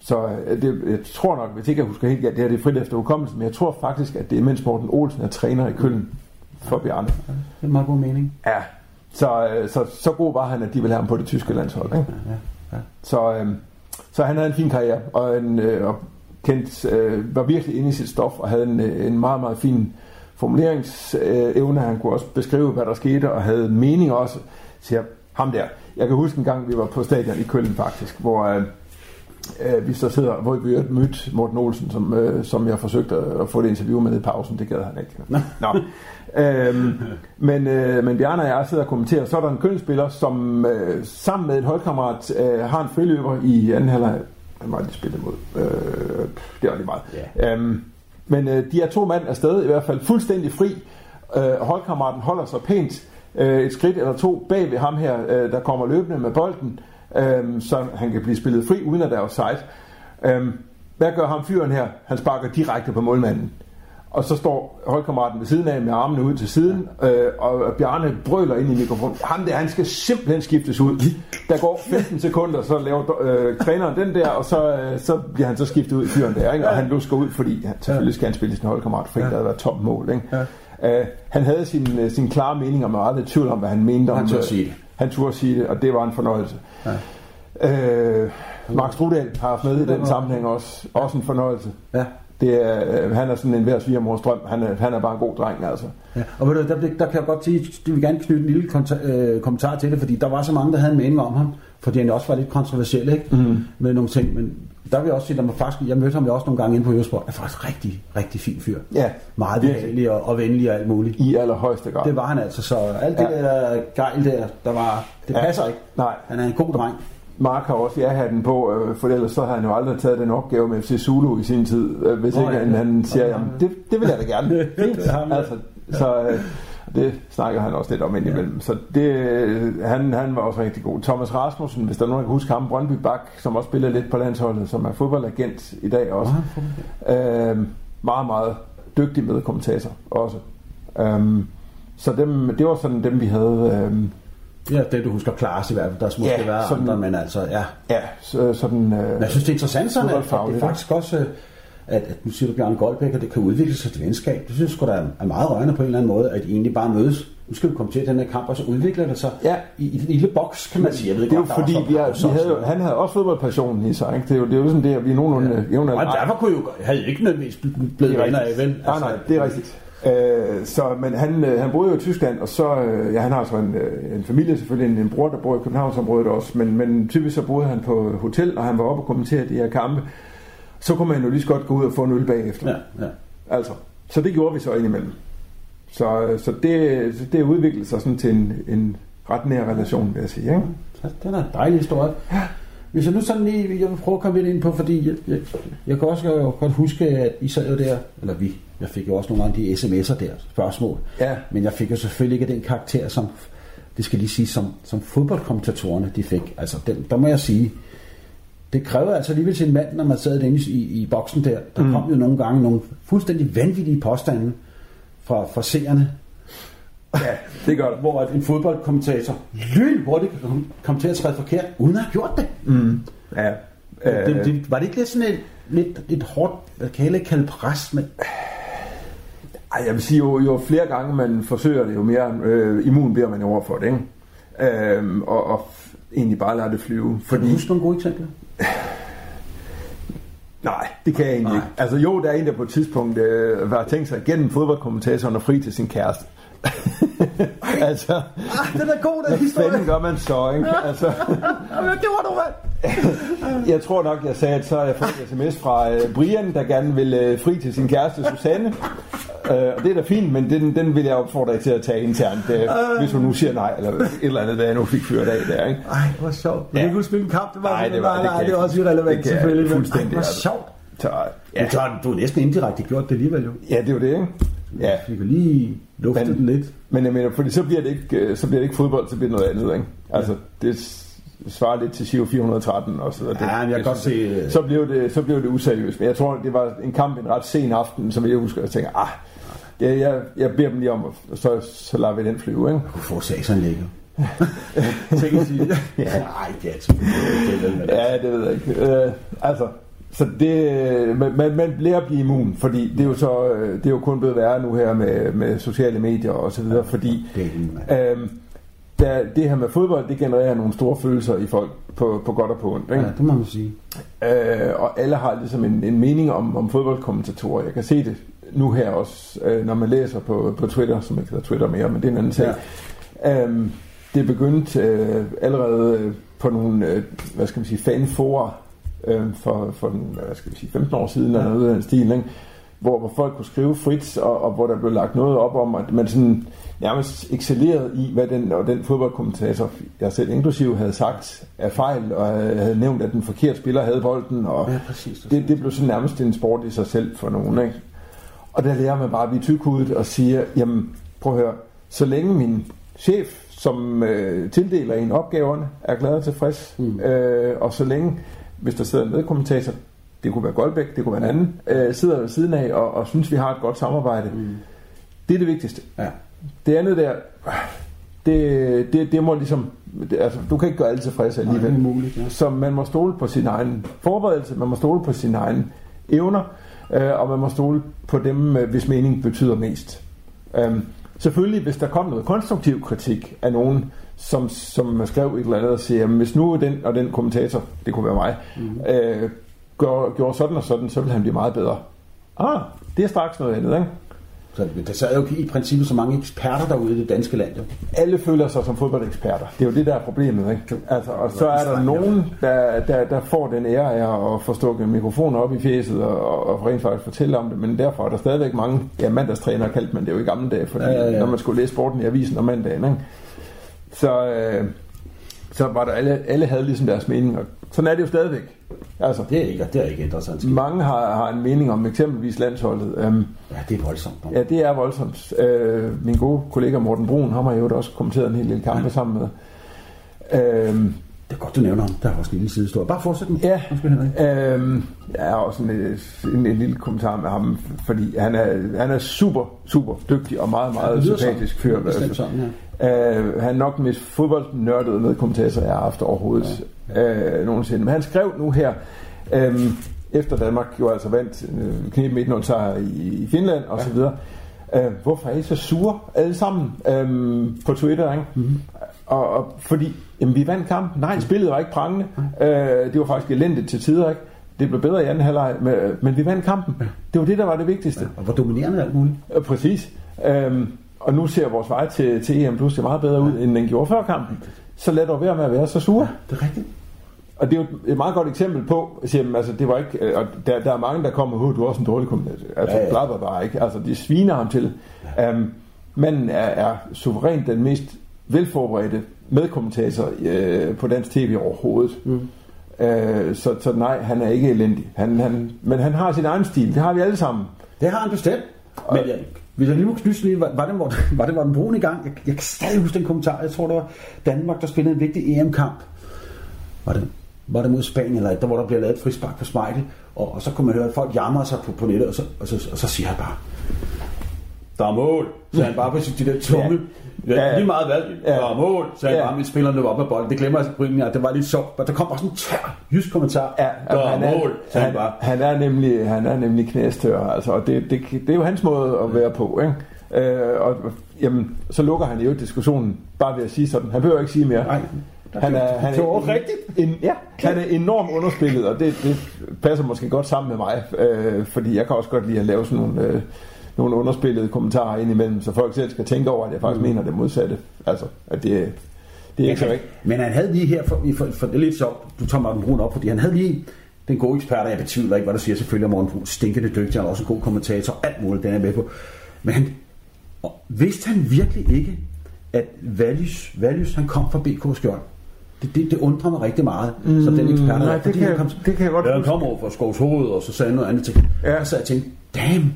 så øh, det, jeg tror nok, hvis ikke jeg husker helt, ja, det her det er frit efter hukommelsen, men jeg tror faktisk, at det er mens Morten Olsen er træner i Køln for Bjarne. Ja, det er en meget god mening. Ja, så, øh, så, så god var han, at de ville have ham på det tyske landshold. Ikke? Ja, ja, ja. Så, øh, så han havde en fin karriere, og, en, øh, og kendt, øh, var virkelig inde i sit stof og havde en, en meget, meget fin formuleringsevne. Han kunne også beskrive, hvad der skete, og havde mening også. Siger ham der. Jeg kan huske en gang, vi var på stadion i Køln faktisk, hvor øh, øh vi så sidder, hvor vi mødte Morten Olsen, som, øh, som jeg forsøgte at få det interview med i pausen. Det gad han ikke. Nå. øhm, men, øh, men Bjarne og jeg sidder og kommenterer. Så er der en kønsspiller, som øh, sammen med et holdkammerat øh, har en friløber i anden halvleg hvem var de spillede mod? Øh, det var lige meget. Yeah. Øhm, men øh, de er to mand afsted, i hvert fald fuldstændig fri. Øh, holdkammeraten holder sig pænt øh, et skridt eller to bag ved ham her, øh, der kommer løbende med bolden, øh, så han kan blive spillet fri, uden at der er offside. Øh, hvad gør ham fyren her? Han sparker direkte på målmanden og så står holdkammeraten ved siden af med armene ud til siden, øh, og Bjarne brøler ind i mikrofonen. Han der, han skal simpelthen skiftes ud. Der går 15 sekunder, så laver øh, træneren den der, og så, øh, så bliver han så skiftet ud i fyren der, ikke? og han lusker ud, fordi han, selvfølgelig skal han spille sin holdkammerat, for ikke ja. der havde været top mål. Ikke? Ja. Uh, han havde sin, uh, sin klare mening, og man var aldrig tvivl om, hvad han mente om... Han tør sige det. han turde sige det, og det var en fornøjelse. Ja. Øh, Mark Strudal har haft med i den sammenhæng også. Også en fornøjelse. Ja. Det er, øh, han er sådan en hver svigermors drøm. Han er, han er bare en god dreng, altså. Ja, og ved du, der, der, kan jeg godt sige, det vil gerne knytte en lille konta- øh, kommentar til det, fordi der var så mange, der havde en mening om ham, fordi han også var lidt kontroversiel, ikke? Mm. Med nogle ting, men der vil jeg også sige, at man faktisk, jeg mødte ham jo også nogle gange inde på Eurosport, er faktisk rigtig, rigtig fin fyr. Ja, Meget behagelig og, og venlig og alt muligt. I allerhøjeste grad. Det var han altså, så alt det Ja. der gejl der, der var, det Ja. passer ikke. Nej. Han er en god dreng. Mark har også ja-hatten på, øh, for ellers så har han jo aldrig taget den opgave med FC Zulu i sin tid, øh, hvis Nå, ikke ja, han, ja. han siger, Ja. jamen det, det vil jeg da gerne. Det han. altså, så øh, det snakker han også lidt om indimellem. Så det, øh, han, han var også rigtig god. Thomas Rasmussen, hvis der er nogen, der kan huske ham, Brøndby Bak, som også spiller lidt på landsholdet, som er fodboldagent i dag også. Øh, meget, meget dygtig med kommentator også. Um, så dem, det var sådan dem, vi havde... øhm, Ja, det du husker Klaas i hvert fald, der skulle måske Ja, være sådan- andre, men altså, ja. ja, så, sådan... Øh, Men jeg synes, det er interessant sådan, at, at det faktisk også, øh, at, at nu siger du Bjørn Goldbæk, at det kan udvikle sig til venskab. Det synes jeg da er- meget rørende på en eller anden måde, at I egentlig bare mødes. Nu skal vi komme til den her kamp, og så udvikler det sig Ja. i, i en lille boks, kan man sige. Jeg ved Det er jo fordi, vi er, vi havde, jo- han havde også fodboldpassionen i sig. Ikke? Det, er jo, det er jo sådan det, at vi er nogenlunde... Ja. noget. Og derfor kunne jo, havde I ikke nødvendigvis blevet venner af, vel? Nej, nej, det er rigtigt. Øh, så, men han, øh, han boede jo i Tyskland, og så, øh, ja, han har så en, øh, en familie selvfølgelig, en, en bror, der bor i Københavnsområdet også, men, men typisk så boede han på hotel, og han var oppe og kommenterede de her kampe. Så kunne man jo lige så godt gå ud og få en øl bagefter. Ja, ja. Altså, så det gjorde vi så indimellem. Så, så det, det udviklede sig sådan til en, en ret nær relation, vil jeg sige. Ikke? Så Den er en dejlig historie. Hvis jeg nu sådan lige, jeg vil prøve at komme lidt ind på, fordi jeg, jeg, jeg kan også jo godt huske, at I sad jo der, eller vi, jeg fik jo også nogle af de sms'er der, spørgsmål. Ja. Men jeg fik jo selvfølgelig ikke den karakter, som, det skal lige sige, som, som fodboldkommentatorerne de fik. Altså, den, der må jeg sige, det kræver altså alligevel til en mand, når man sad inde i, i, i boksen der. Der mm. kom jo nogle gange nogle fuldstændig vanvittige påstande fra, fra seerne, Ja, det gør det. hvor at en fodboldkommentator lynhurtigt kan komme- til at træde forkert, uden at have gjort det. Ja. Øh, det, det, var det ikke lidt sådan et, lidt et hårdt, jeg kan ikke kalde pres, men Ej, jeg vil sige, jo, jo flere gange man forsøger det, jo mere øh, immun bliver man over for det, ikke? Øhm, og, og egentlig bare lade det flyve. kan du Fordi, huske nogle gode eksempler? nej, det kan jeg egentlig Nej. ikke. Altså jo, der er en, der på et tidspunkt øh, var tænkt sig gennem fodboldkommentatoren og fri til sin kæreste. Altså, Ah, den er god, den hvad fanden gør man så, ikke? Altså, det var du, mand. jeg tror nok, jeg sagde, at så har jeg fået en sms fra øh, Brian, der gerne vil øh, fri til sin kæreste Susanne. Øh, og det er da fint, men den, den vil jeg opfordre dig til at tage internt, øh, hvis hun nu siger nej, eller et eller andet, hvad jeg nu fik fyret af der, ikke? Ej, hvor sjovt. Ja. du kunne spille en kamp, det var Nej, det var- nej, det nej, kan det er jeg også ikke. irrelevant, Det kan jeg selvfølgelig. men- fuldstændig, Ej, hvor altså. sjovt. Så, Ja. Men så har du næsten indirekte gjort det alligevel jo. ja, det er jo det, ikke? Ja, Vi kan lige lufte Men- den lidt. Men jeg mener, fordi så bliver det ikke, øh, så bliver det ikke fodbold, så bliver det noget andet, ikke? Altså, det s- svarer lidt til Giro 413 og så videre. Det- Ja, jeg kan det godt se, øh, Så blev, det, så blev det useriøst. Men jeg tror, det var en kamp en ret sen aften, som jeg husker, jeg tænker, ah, jeg, jeg, jeg beder dem lige om, og så, så lader vi den flyve, ikke? Du få sagsanlæg jo. Tænk at sige. Ja. Nej, det er altid det Ja, det ved jeg ikke. Øh, altså, så det, man, man, bliver at blive immun, fordi det er jo så, øh, det er jo kun blevet værre nu her med, med sociale medier og så videre, fordi øhm, der, det her med fodbold, det genererer nogle store følelser i folk på, på godt og på ondt. Ikke? Ja, det må man sige. Øh, og alle har ligesom en, en mening om, om fodboldkommentatorer. Jeg kan se det nu her også, øh, når man læser på, på Twitter, som ikke hedder Twitter mere, men det er en anden sag. Ja. Øhm, det er begyndt øh, allerede øh, på nogle, øh, hvad skal man sige, fanforer øh, for, for den, hvad skal vi sige, 15 år siden, eller noget af den stil, ikke? Hvor, hvor folk kunne skrive frit, og, og hvor der blev lagt noget op om, at man sådan nærmest excellerede i, hvad den, og den fodboldkommentator, jeg selv inklusive, havde sagt af fejl, og havde nævnt, at den forkerte spiller havde bolden, og Ja, præcis. det, det blev sådan nærmest en sport i sig selv for nogen. Ikke? Og der lærer man bare at blive tykhudet og siger, jamen prøv at høre, så længe min chef, som øh, tildeler en opgaverne, er glad og tilfreds, mm. øh, og så længe, hvis der sidder en medkommentator, det kunne være Goldbæk, det kunne være en anden, øh, sidder ved siden af og, og synes, vi har et godt samarbejde. Mm. Det er det vigtigste. Ja. Det andet der, det, det, det må ligesom, det, altså, du kan ikke gøre alle tilfredse Nej, det alligevel. er muligt, ja. Så man må stole på sin egen forberedelse, man må stole på sine egne evner, øh, og man må stole på dem, øh, hvis mening betyder mest. Øhm, selvfølgelig, hvis der kom noget konstruktiv kritik af nogen, som, som skrev et eller andet og siger, hvis nu den og den kommentator, det kunne være mig, mm. øh, gør, gjorde sådan og sådan, så ville han blive meget bedre. Ah, det er straks noget andet, ikke? Så der sad jo i princippet så mange eksperter derude i det danske land. Jo. Alle føler sig som fodboldeksperter. Det er jo det, der er problemet. Ikke? Altså, og så er der nogen, der, der, der får den ære af at få stukket mikrofoner op i fjeset og, og rent faktisk fortælle om det. Men derfor er der stadigvæk mange, ja mandagstræner kaldte man det jo i gamle dage, fordi, ja, ja, ja. når man skulle læse sporten i avisen om mandagen. Ikke? Så, øh, så var der alle, alle havde ligesom deres mening, og sådan er det jo stadigvæk. Altså, det er ikke, det er ikke interessant. Mange har, har en mening om eksempelvis landsholdet. Um, ja, det er voldsomt. Ja, det er voldsomt. Uh, min gode kollega Morten Brun, ham har jo også kommenteret en hel del kampe ja. sammen med. Uh, det er godt, du nævner ham. Der er også en lille sidehistorie. Bare fortsæt den. Ja, øhm, jeg har også en, en, en, lille kommentar med ham, fordi han er, han er super, super dygtig og meget, meget sympatisk fyr. Sådan, ja. øh, han er nok den mest fodboldnørdede med kommentator, jeg har haft overhovedet ja. øh, nogensinde. Men han skrev nu her, øh, efter Danmark jo altså vandt øh, knep 1 sejr i, i Finland og ja. så videre. Øh, hvorfor er I så sure alle sammen øh, på Twitter? Ikke? Mm-hmm. Og, og fordi jamen, vi vandt kampen. Nej, spillet var ikke prangende. Øh, det var faktisk elendigt til tider. Ikke? Det blev bedre i anden halvleg, men vi vandt kampen. Ja. Det var det, der var det vigtigste. Ja, og hvor dominerende alt muligt. Øh, præcis. Øh, og nu ser vores vej til, til EM Plus meget bedre ud, ja. end den gjorde før kampen. Så lad dog være med at være så sur. Ja, det er rigtigt. Og det er jo et meget godt eksempel på, siger, altså det var ikke, øh, og der, der er mange, der kommer, du er også en dårlig kommentator. Altså, ja, ja. Blabber bare ikke. Altså, de sviner ham til. Ja. Um, manden er, er suverænt den mest velforberedte medkommentator øh, på dansk tv overhovedet. Mm. Øh, så, så nej, han er ikke elendig. Han, han, men han har sin egen stil. Det har vi alle sammen. Det har han bestemt. Men jeg, hvis jeg lige må knyse lige, var, var, det, var, var det var den brune i gang? Jeg, jeg kan stadig huske den kommentar. Jeg tror, det var Danmark, der spillede en vigtig EM-kamp. Var det, var det mod Spanien eller der, hvor der bliver lavet et frispark på Smeichel, og, og så kunne man høre, at folk jammer sig på, på nettet, og så, og, så, og så siger han bare, der er mål, så han bare på de der tunge, ja. Ja, lige meget ja. der er mål, så han ja. bare med spillerne op af bolden. Det glemmer jeg altså at det var lidt sjovt, men der kom bare sådan en tør jysk kommentar, ja, der er han mål, så han, han, bare. Han er nemlig, han er nemlig knæstør, altså, og det, det, det, er jo hans måde at være på, ikke? Øh, og jamen, så lukker han jo diskussionen bare ved at sige sådan. Han behøver ikke sige mere. Nej. Han er, han er, rigtigt. En, ja, han er enormt underspillet, og det, det passer måske godt sammen med mig, øh, fordi jeg kan også godt lide at lave sådan nogle, øh, nogle underspillede kommentarer indimellem, så folk selv skal tænke over, at jeg faktisk mm. mener det modsatte. Altså, at det, det er ikke så rigtigt. Men han havde lige her, for, for, for det er lidt sjovt, du tager Martin Brun op, fordi han havde lige den gode ekspert, jeg betvivler ikke, hvad du siger selvfølgelig om Morten Brun, stinkende dygtig, han er også en god kommentator, alt muligt, den er med på. Men han, vidste han virkelig ikke, at Values, Values han kom fra BK Skjold? Det, det, det undrer mig rigtig meget, mm, som den ekspert. Nej, det, kan, jeg, kom, det kan jeg godt Ja, han kom over fra Skovs Hoved, og så sagde han noget andet til ja. Og så jeg tænkte, damn,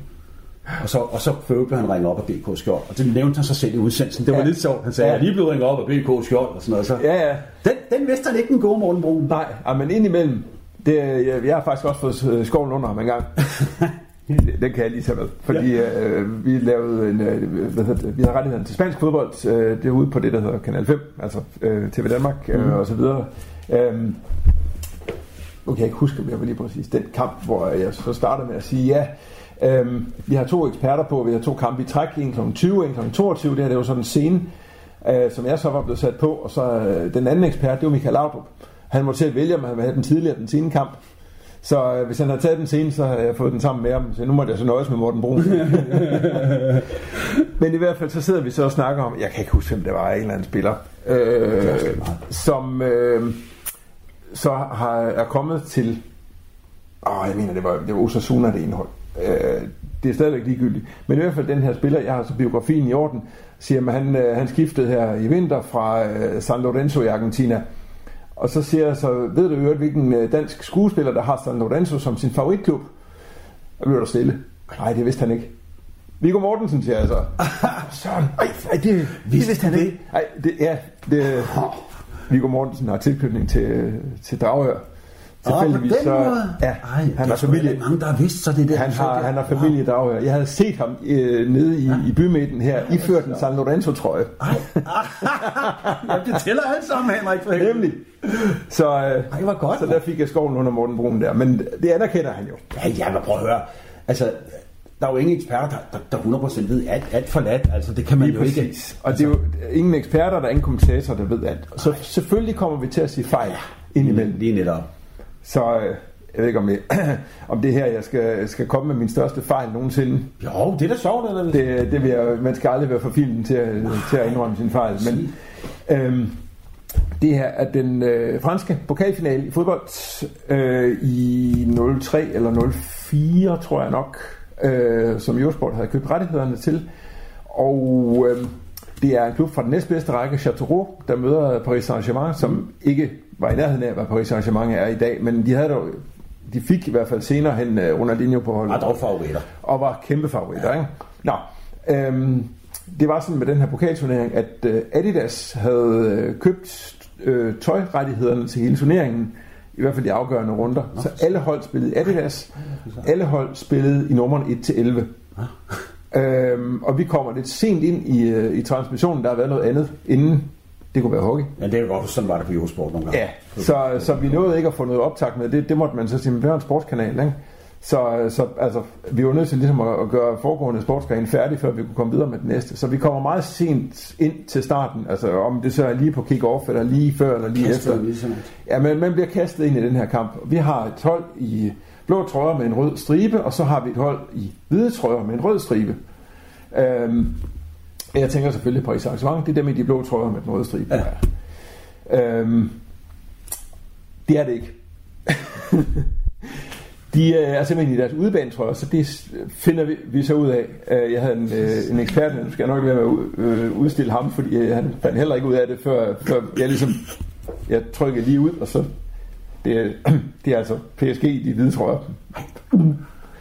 og så, og så blev han ringe op af BK Skjold. Og det nævnte han sig selv i udsendelsen. Det var ja. lidt sjovt. Han sagde, ja. jeg er lige blevet ringet op af BK Skjold. Og sådan noget. Så, ja, ja. Den, den vidste han ikke den gode Morten Brun. Nej, men indimellem. Det, jeg, jeg har faktisk også fået øh, skoven under ham en gang. Den kan jeg lige tage med. Fordi ja. øh, vi lavede en, øh, hvad hedder det, vi har rettigheden til spansk fodbold. Øh, det er ude på det, der hedder Kanal 5, altså øh, TV Danmark øh, mm. og så videre. Øh, nu kan jeg ikke huske, om jeg var lige præcis den kamp, hvor jeg så startede med at sige, ja, Øhm, vi har to eksperter på, vi har to kampe i træk, en kl. 20, en kl. 22, det her det var sådan en scene, øh, som jeg så var blevet sat på, og så øh, den anden ekspert, det var Michael Laudrup. Han måtte selv vælge, om han ville have den tidligere, den sene kamp. Så øh, hvis han havde taget den scene, så havde jeg fået den sammen med ham. Så nu måtte jeg så nøjes med Morten Brun. Men i hvert fald, så sidder vi så og snakker om, jeg kan ikke huske, hvem det var, en eller anden spiller, øh, som øh, så har, er kommet til, åh, jeg mener, det var, det var Osasuna, det indhold. Øh, det er stadigvæk ligegyldigt. Men i hvert fald den her spiller, jeg har så biografien i orden, siger, at han, øh, han skiftede her i vinter fra øh, San Lorenzo i Argentina. Og så siger jeg så, ved du øvrigt, hvilken øh, dansk skuespiller, der har San Lorenzo som sin favoritklub? Og bliver der stille. Nej, det vidste han ikke. Viggo Mortensen, siger jeg så. Søren, ej, ej, det, det vidste han ikke. Nej, det, ja, det, Viggo Mortensen har tilknytning til, til Dragør. Tilfældigvis så... Ja, Ej, han har familie. mange, der har vidst, så det der. Han har, han har familie der Jeg havde set ham øh, nede i, ja. i bymidten her, ja, iført en San Lorenzo-trøje. ja, det tæller alt sammen, Henrik. For Nemlig. Så, øh, Ej, var godt, så der fik jeg skoven under Morten Brun der. Men det anerkender han jo. Ja, ja, men prøv at høre. Altså, der er jo ingen eksperter, der, der, der 100% ved alt, alt for lat. Altså, det kan man Lige jo præcis. ikke. Og det er jo ingen eksperter, der er ingen kommentatorer, der ved alt. Så selvfølgelig kommer vi til at sige fejl indimellem. Lige netop. Så øh, jeg ved ikke, om, jeg, om det her, jeg skal, skal komme med min største fejl nogensinde. Jo, det er da sjovt, eller? Det, det vil jeg, man skal aldrig være for filmen til at, til at indrømme sin fejl. Men øhm, det her er den øh, franske pokalfinale i fodbold øh, i 03 eller 04, tror jeg nok, øh, som Eurosport havde købt rettighederne til. Og øh, det er en klub fra den næstbedste række, Châteauroux, der møder Paris Saint-Germain, som ikke var i nærheden af, hvad Paris Saint-Germain er i dag, men de havde dog, de fik i hvert fald senere hen øh, Ronaldinho på holdet Ah, dog favoritter. og var kæmpe favoritter. Ja. Ikke? Nå, øhm, det var sådan med den her pokalturnering, at øh, Adidas havde øh, købt øh, tøjrettighederne til hele turneringen, i hvert fald de afgørende runder. Så alle hold spillede Adidas, alle hold spillede i nummeren 1-11. Øhm, og vi kommer lidt sent ind i, øh, i transmissionen, der har været noget andet inden. Det kunne være hockey. Ja, det er jo godt, sådan var det på Eurosport nogle gange. Ja, så, så vi nåede ikke at få noget optag med. Det, det måtte man så sige, men det var en sportskanal, ikke? Så, så altså, vi var nødt til ligesom at, at gøre foregående sportsgren færdig, før vi kunne komme videre med den næste. Så vi kommer meget sent ind til starten, altså om det så er lige på kick-off, eller lige før, eller lige Kastet efter. ligesom. Ja, men man bliver kastet ind i den her kamp. Vi har et hold i blå trøjer med en rød stribe, og så har vi et hold i hvide trøjer med en rød stribe. Øhm, jeg tænker selvfølgelig på Paris Saint-Germain, det er dem i de blå trøjer med den røde stribe. Ja. Øhm, det er det ikke. De øh, er simpelthen i deres udebanetrøjer, så det finder vi, vi så ud af. Øh, Jeg havde en, øh, en ekspert, nu skal jeg nok være med at ud- øh, udstille ham, fordi øh, han fandt heller ikke ud af det, før, før jeg ligesom jeg trykkede lige ud, og så det, er- det er altså PSG i de hvide trøjer.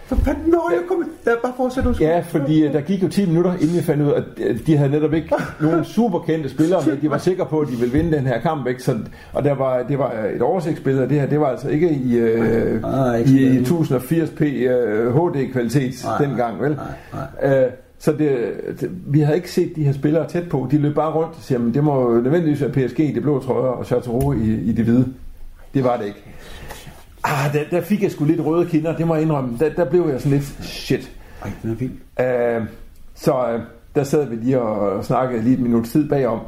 Så fanden, nå, jeg kommer. Jeg bare fortsæt, du Ja, fordi øh, der gik jo 10 minutter, inden vi fandt ud af, at øh, de havde netop ikke nogen superkendte spillere med. De var sikre på, at de ville vinde den her kamp. Ikke? Så, og der var, det var et oversigtsbillede af det her. Det var altså ikke i, øh, Nej, ikke i sådan. 1080p øh, HD-kvalitet Nej, dengang. Vel? nej, Øh, så det, det, vi havde ikke set de her spillere tæt på. De løb bare rundt og siger, at det må nødvendigvis være PSG i de blå trøjer og Chateauroux i, i de hvide. Det var det ikke. Ah, der, der fik jeg sgu lidt røde kinder, det må jeg indrømme. Der, der blev jeg sådan lidt, shit. Ej, den er vild. Øh, så øh, der sad vi lige og, og snakkede lige et minut tid bagom,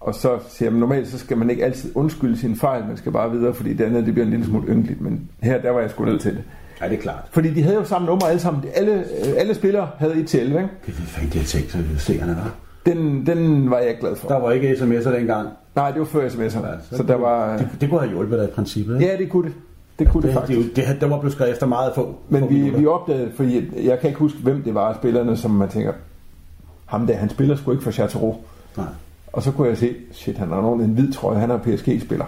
og så siger jeg, normalt så skal man ikke altid undskylde sin fejl, man skal bare videre, fordi det andet det bliver en lille smule ynkeligt, men her der var jeg sgu nødt til det. Ja, det er klart. Fordi de havde jo samme nummer alle sammen. Alle, øh, alle spillere havde 1 til 11, ikke? Det er fanden, de har tænkt sig, seerne var. Den, den var jeg ikke glad for. Der var ikke sms'er dengang. Nej, det var før sms'erne. Ja, så der var... Det, det kunne have hjulpet dig i princippet, ikke? Ja, det kunne det. Det kunne det, det, faktisk. det, det, det, var blevet skrevet efter meget få. Men få vi, minutter. vi opdagede, fordi jeg kan ikke huske, hvem det var af spillerne, som man tænker, ham der, han spiller sgu ikke for Chateauroux. Nej. Og så kunne jeg se, shit, han har nogen en hvid trøje, han er PSG-spiller.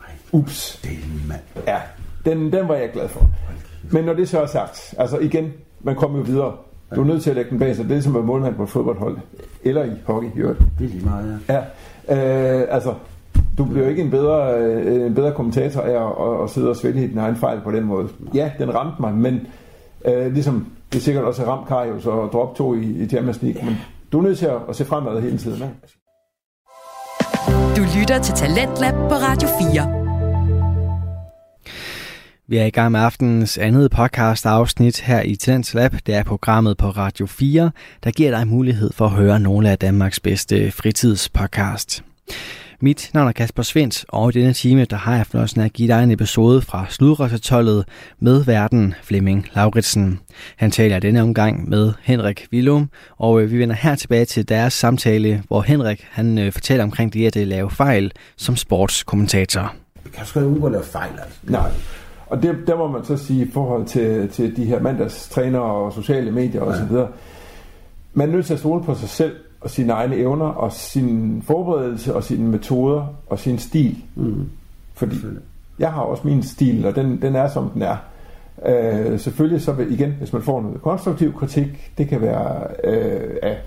Nej, Ups. det er mand. Ja, den, den var jeg glad for. Men når det så er sagt, altså igen, man kommer jo videre. Du er nødt til at lægge den bag sig. Det er som at være målmand på et fodboldhold. Eller i hockey, i øvrigt. Det er lige meget, ja. Ja, øh, altså, du bliver ikke en bedre, øh, en bedre kommentator af at, at, at sidde og svælge i din egen fejl på den måde. Ja, den ramte mig, men øh, ligesom det er sikkert også har ramt Karius og drop to i, i Champions League, men du er nødt til at, at se fremad hele tiden. Ikke? Du lytter til Talentlab på Radio 4. Vi er i gang med aftenens andet podcast afsnit her i Talents Lab. Det er programmet på Radio 4, der giver dig mulighed for at høre nogle af Danmarks bedste fritidspodcast. Mit navn er Kasper Svendt, og i denne time der har jeg fornøjelsen af at give dig en episode fra Sludrøssetollet med verden Flemming Lauritsen. Han taler denne omgang med Henrik Willum, og øh, vi vender her tilbage til deres samtale, hvor Henrik han øh, fortæller omkring det at lave fejl som sportskommentator. Vi kan sgu ikke undgå at lave fejl, altså. Nej. Og det, der må man så sige i forhold til, til de her mandagstrænere og sociale medier osv. Ja. Man er nødt til at stole på sig selv og sine egne evner og sin forberedelse og sine metoder og sin stil. Mm. Fordi jeg har også min stil, og den, den er som den er. Øh, selvfølgelig så vil, igen, hvis man får noget konstruktiv kritik, det kan være øh, af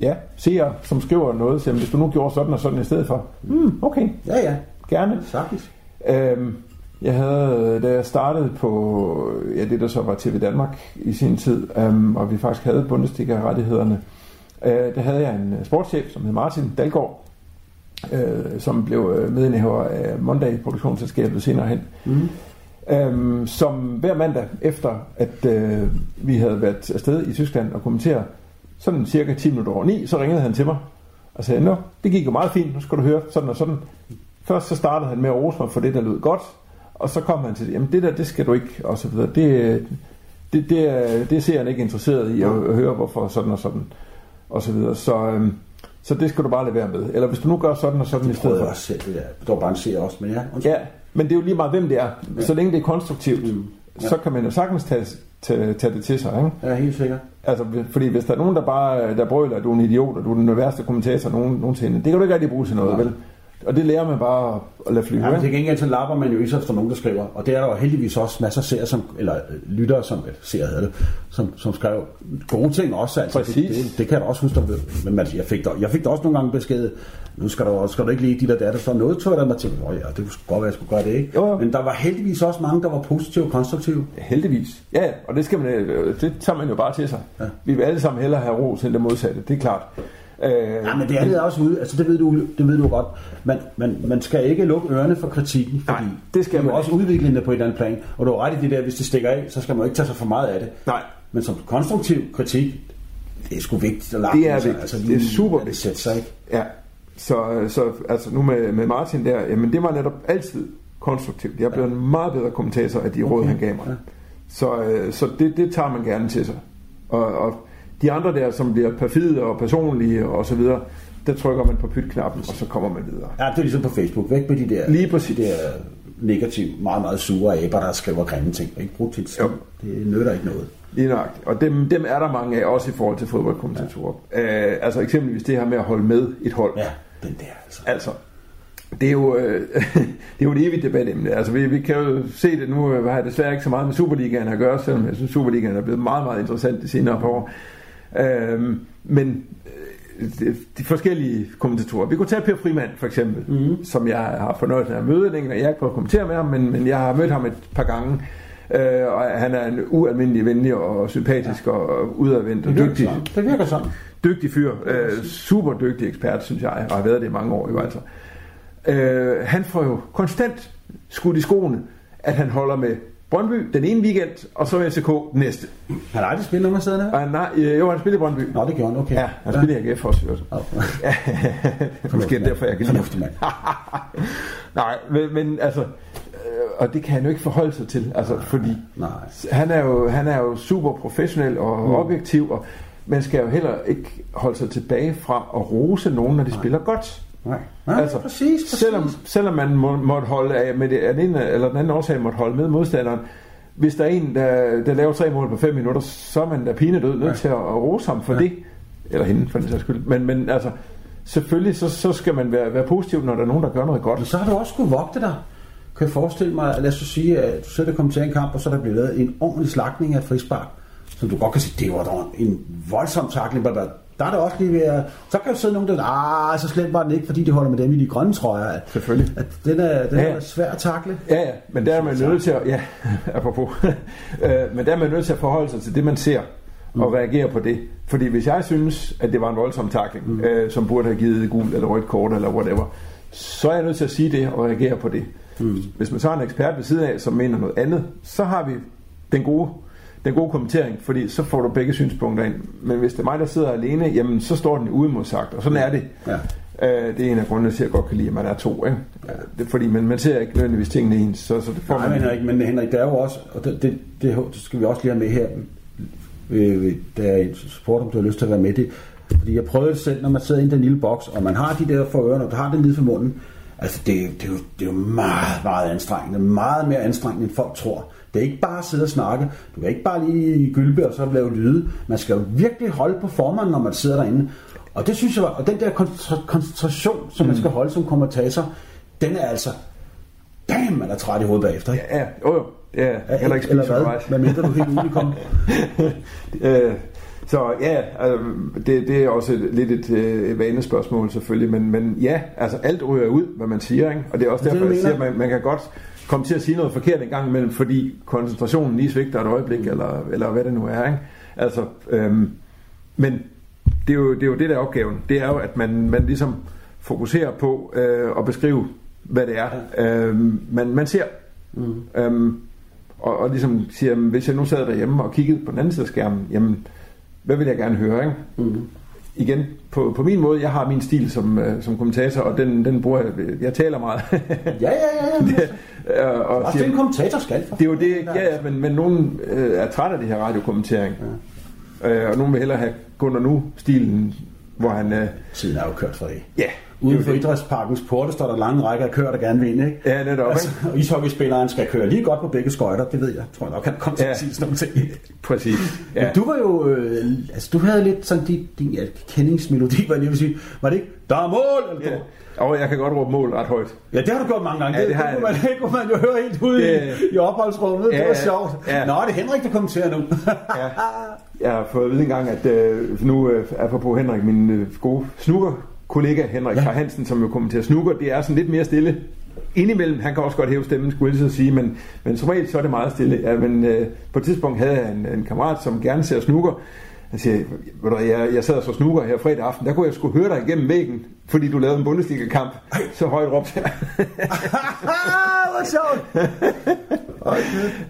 ja, seere, som skriver noget, siger, hvis du nu gjorde sådan og sådan i stedet for, mm, okay, Ja, ja. gerne. Sagtens. Øhm, jeg havde, da jeg startede på ja, det, der så var TV Danmark i sin tid, øhm, og vi faktisk havde Bundesliga-rettighederne, øh, der havde jeg en sportschef, som hed Martin Dalgaard, øh, som blev øh, medindehaver af Monday produktionsselskabet senere hen. Mm. øhm, som hver mandag efter, at øh, vi havde været afsted i Tyskland og kommentere, sådan cirka 10 minutter over 9, så ringede han til mig og sagde, nå, det gik jo meget fint, nu skal du høre sådan og sådan. Først så startede han med at rose mig for det, der lød godt, og så kom han til, jamen det der, det skal du ikke, og så videre. Det, det, det, det ser han ikke interesseret i at, høre, hvorfor sådan og sådan, og så videre. Så, øhm, så det skal du bare lade være med. Eller hvis du nu gør sådan og sådan det i stedet for. også selv, det der. Det var bare en seer også, men ja. undskyld. Ja, men det er jo lige meget, hvem det er. Ja. Så længe det er konstruktivt, mm. Ja. så kan man jo sagtens tage, tage, tage det til sig. Ikke? Ja, helt sikkert. Altså, fordi hvis der er nogen, der bare der brøler, at du er en idiot, og du er den værste kommentator nogen, nogensinde, det kan du ikke rigtig bruge til noget, Nej. vel? Og det lærer man bare at lade flyve. Ja, men ikke? til gengæld så lapper man jo i sig, hvis der er nogen, der skriver. Og det er der jo heldigvis også masser af seere, som, eller øh, lyttere, som, seere hedder det, som, som skrev gode ting også. Altså, det, Præcis. det, det, kan jeg da også huske. Der, men man, jeg, fik da, jeg fik da også nogle gange besked, nu skal du, skal du ikke lige de der, der, der står noget, tror jeg, der tænkte, åh ja, det kunne godt være, jeg skulle gøre det, ikke? Jo, jo. Men der var heldigvis også mange, der var positive og konstruktive. Heldigvis. Ja, ja, og det, skal man, øh, det tager man jo bare til sig. Ja. Vi vil alle sammen hellere have ros end det modsatte, det er klart. Øh, Ja, men det andet er også ude, altså det ved du, det ved du godt. Man, man, man skal ikke lukke ørerne for kritikken, fordi Nej, det skal det man også udviklende på et eller andet plan. Og du har ret i det der, hvis det stikker af, så skal man jo ikke tage sig for meget af det. Nej. Men som konstruktiv kritik, det er sgu vigtigt at lade Det er altså, vigtigt. Altså, Det er super Det sætter sig ikke. Ja, så, så altså nu med, med Martin der, jamen det var netop altid konstruktivt. Jeg blev en meget bedre kommentator af de okay. råd, han gav mig. Ja. Så, øh, så det, det tager man gerne til sig. Og, og de andre der, som bliver perfide og personlige og så videre, der trykker man på pytknappen, og så kommer man videre. Ja, det er ligesom på Facebook. Væk med de der, Lige præcis. de der negative, meget, meget sure aber, der skriver grimme ting. Ikke brugt til det. Det nytter ikke noget. Lige nøjagtigt. Og dem, dem er der mange af, også i forhold til fodboldkommentatorer. Ja. Øh, altså eksempelvis det her med at holde med et hold. Ja, den der altså. Altså, det er jo, øh, det er jo et evigt debatemne. Altså, vi, vi kan jo se det nu, øh, har desværre ikke så meget med Superligaen at gøre, selvom jeg synes, Superligaen er blevet meget, meget interessant de senere par år. Øh, men de, de forskellige kommentatorer. Vi kunne tage Per Frimand for eksempel, mm. som jeg har fornøjet af at møde. Jeg har ikke prøvet at kommentere med ham, men, men jeg har mødt ham et par gange. Øh, og han er en ualmindelig venlig og sympatisk ja. og udadvendt og Det dygtig sådan. Det virker sådan. dygtig fyr, øh, super dygtig ekspert, synes jeg, og har været det i mange år jo altså. Øh, han får jo konstant skudt i skoene, at han holder med Brøndby den ene weekend, og så FCK den næste. Han har aldrig spillet siden her? Og han, nej, øh, jo, han spiller i Brøndby. Nå, det gjorde han, okay. Ja, han spiller i AGF også, øvrigt. Ja. Ja, det måske derfor, jeg kan lide mand. Nej, men, men altså, øh, og det kan han jo ikke forholde sig til, altså, fordi Nej. han er jo, han er jo super professionel og mm. objektiv, og man skal jo heller ikke holde sig tilbage fra at rose nogen, når de Nej. spiller godt. Nej, Nej altså, præcis, præcis. Selvom, selvom man må, måtte holde af, med det, af den ene eller den anden årsag måtte holde med modstanderen, hvis der er en, der, der laver tre mål på fem minutter, så er man da pinedød nødt Ja. til at, at rose ham for Ja. det. Eller hende, for den sags skyld. Men, men altså, selvfølgelig så, så skal man være, være positiv, når der er nogen, der gør noget godt. Men så har du også skulle vogte dig. Kan jeg forestille mig, at lad os sige, at du sætter kommet til en kamp, og så er der blevet lavet en ordentlig slagtning af frispark, som du godt kan sige, det var dog en voldsom takling, bla, bla. Der er det også lige ved at, så kan jo sidde nogen, der ah, så slemt var den ikke, fordi de holder med dem i de grønne trøjer. At, Selvfølgelig. At den er, den Ja. er svær at takle. Ja, ja, men der er man nødt til at, ja, apropos, øh, men der er man nødt til at forholde sig til det, man ser, og reagere på det. Fordi hvis jeg synes, at det var en voldsom takling, mm. øh, som burde have givet gul eller rødt kort eller whatever, så er jeg nødt til at sige det og reagere på det. Mm. Hvis man så har en ekspert ved siden af, som mener noget andet, så har vi den gode, den gode kommentering, fordi så får du begge synspunkter ind. Men hvis det er mig, der sidder alene, jamen så står den uimodsagt, og sådan er det. Ja. Øh, det er en af grundene til, at jeg godt kan lide, at man er to. Ikke? Ja. Det er fordi man, man ser ikke nødvendigvis tingene ens, så, så det får Nej, man... men Henrik, men Henrik, det er jo også, og det, det, det, det skal vi også lige have med her, øh, øh, der er et sport, om du har lyst til at være med det. Fordi jeg prøvede det selv, når man sidder i den lille boks, og man har de der for ørerne, og du har den lige for munden. Altså, det, er- det, er jo, det er jo meget, meget anstrengende. Meget mere anstrengende, end folk tror. Det er ikke bare at sidde og snakke. Du kan ikke bare lige gylpe og så lave lyde. Man skal jo virkelig holde på formanden, når man sidder derinde. Og det synes jeg var, og den der koncentra- koncentration, som man skal holde som kommentator, den er altså, damn, man er træt i hovedet bagefter. Ikke? Ja, jo jo. Det er Ja, heller ikke eller hvad? undervejs. Hvad mindre du helt unikom? øh, så ja, altså, det, det er også et, lidt et øh, vanespørgsmål selvfølgelig, men, men ja, altså alt ryger ud, hvad man siger, ikke? og det er også er derfor, det, jeg siger, at man, man kan godt komme til at sige noget forkert en gang imellem, fordi koncentrationen lige svigter et øjeblik, eller, eller hvad det nu er. Ikke? Altså, øhm, men det er, jo, det er jo det, der er opgaven. Det er jo, at man, man ligesom fokuserer på øh, at beskrive, hvad det er, øh, man, man ser. Mm. Øhm, og, og ligesom siger, jamen, hvis jeg nu sad derhjemme og kiggede på den anden side af skærmen, jamen, hvad vil jeg gerne høre, ikke? Mm. Igen, på, på min måde, jeg har min stil som, øh, som kommentator, og den, den bruger jeg, jeg taler meget. Ja, ja, ja. ja. det, og, og Også det er en kommentator skal. for det er jo det, ja, men, men nogen øh, er træt af det her radiokommentering. Ja. Øh, og nogen vil hellere have Gunnar Nu-stilen, hvor han... Øh, Tiden er jo kørt for det. ja, Uden for idrætsparkens porte står der lange rækker af kører, der gerne vil ind, ikke? Ja, netop, Altså, og ishockeyspilleren skal køre lige godt på begge skøjter, det ved jeg. Tror jeg nok, han kommer til Ja. at sige sådan nogle ting. Præcis. Ja. Ja. Men du var jo, øh, altså du havde lidt sådan din, din ja, kendingsmelodi, var jeg vil sige. Var det ikke, der er mål? Eller Ja. ja. Og jeg kan godt råbe mål ret højt. ja, det har du gjort mange gange. Ja, det, det det, kunne man, det kunne man jo høre helt ude Det- i, i opholdsrummet. Ja, det var ja. sjovt. Ja. Nå, det er Henrik, der kommenterer nu. Ja. Jeg har fået at vide engang, at øh, nu øh, apropos Henrik, min øh, gode snooker kollega Henrik Ja. Hansen, som jo kommenterer snooker, det er sådan lidt mere stille. Indimellem, han kan også godt hæve stemmen, skulle jeg så sige, men, men som regel så er det meget stille. Ja, men øh, på et tidspunkt havde jeg en, en kammerat, som gerne ser snooker. Han siger, ved du, jeg, jeg sad og så snooker her fredag aften, der kunne jeg sgu høre dig igennem væggen, fordi du lavede en Bundesliga-kamp. Så højt råbte jeg. Hvor sjovt.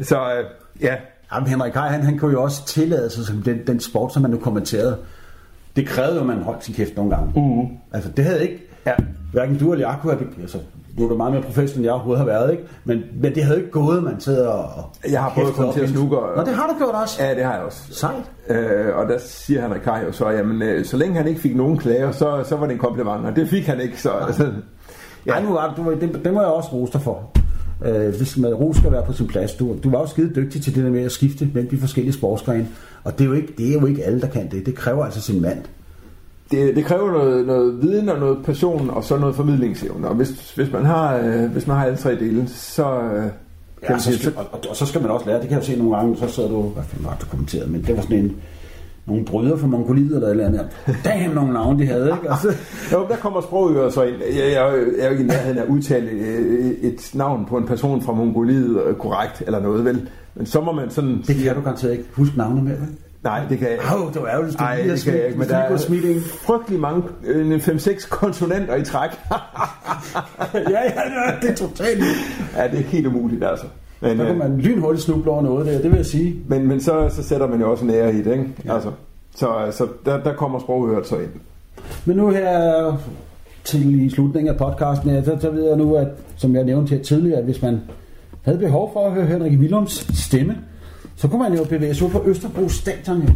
så øh, ja, Jamen, Henrik Kaj, han, han kunne jo også tillade sig som den, den sport, som han nu kommenterede. Det krævede jo, at man holdt sin kæft nogle gange. Uh. Altså, det havde ikke... Ja. Hverken du eller jeg kunne have... Altså, nu er du meget mere professionel, end jeg overhovedet har været, ikke? Men, men det havde ikke gået, man sidder og... Jeg har prøvet at kæftede op kommentere i en- snooker. Nå, det har du gjort også. ja, det har jeg også. Sejt. Øh, og der siger Henrik Kaj jo så, jamen, øh, så længe han ikke fik nogen klager, så, så var det en kompliment, og det fik han ikke. Så, altså, Ja. Ej, nu var det, du, var- det, det må jeg også rose dig for. Øh, hvis man, ros skal være på sin plads. Du, du var jo skide dygtig til det der med at skifte mellem de forskellige sportsgrene. Og det er, jo ikke, det er jo ikke alle, der kan det. Det kræver altså sin mand. det, det kræver noget, noget viden og noget passion, og så noget formidlingsevne. Og hvis, hvis, man har, øh, hvis man har alle tre dele, så... Øh, Ja, så skal, og, og, og, så skal man også lære, det kan jeg jo se nogle gange, så sidder du, hvad fanden var det, du kommenterede, men det var sådan en, nogle bryder fra Mongoliet eller et eller andet. Damn, nogle navne de havde, ikke? Og så, Jo, der kommer sprogøret så ind. Jeg, jeg, jeg er jo ikke i nærheden af at udtale øh, et navn på en person fra Mongoliet øh, korrekt eller noget, vel? Men så må man sådan... det kan du garanteret ikke huske navne med, vel? Nej, det kan jeg ikke. Au, det var ærgerligt, Nej, det kan jeg ikke, men der er smidt en. frygtelig mange, øh, 5-6 konsonanter i træk. ja, ja, ja, det er totalt. ja, det er helt umuligt, altså. Men, Der kan øh, man lynhurtigt snuble over noget der, det vil jeg sige. men, men så, så sætter man jo også en ære i det, ikke? Ja. Altså, så, så der, der kommer sprogøret så ind. Men nu her til i slutningen af podcasten, så, så ved jeg nu, at, som jeg nævnte her tidligere, at hvis man havde behov for at høre Henrik Willums stemme, så kunne man jo bevæge sig ud på Østerbro Stadion. Jo.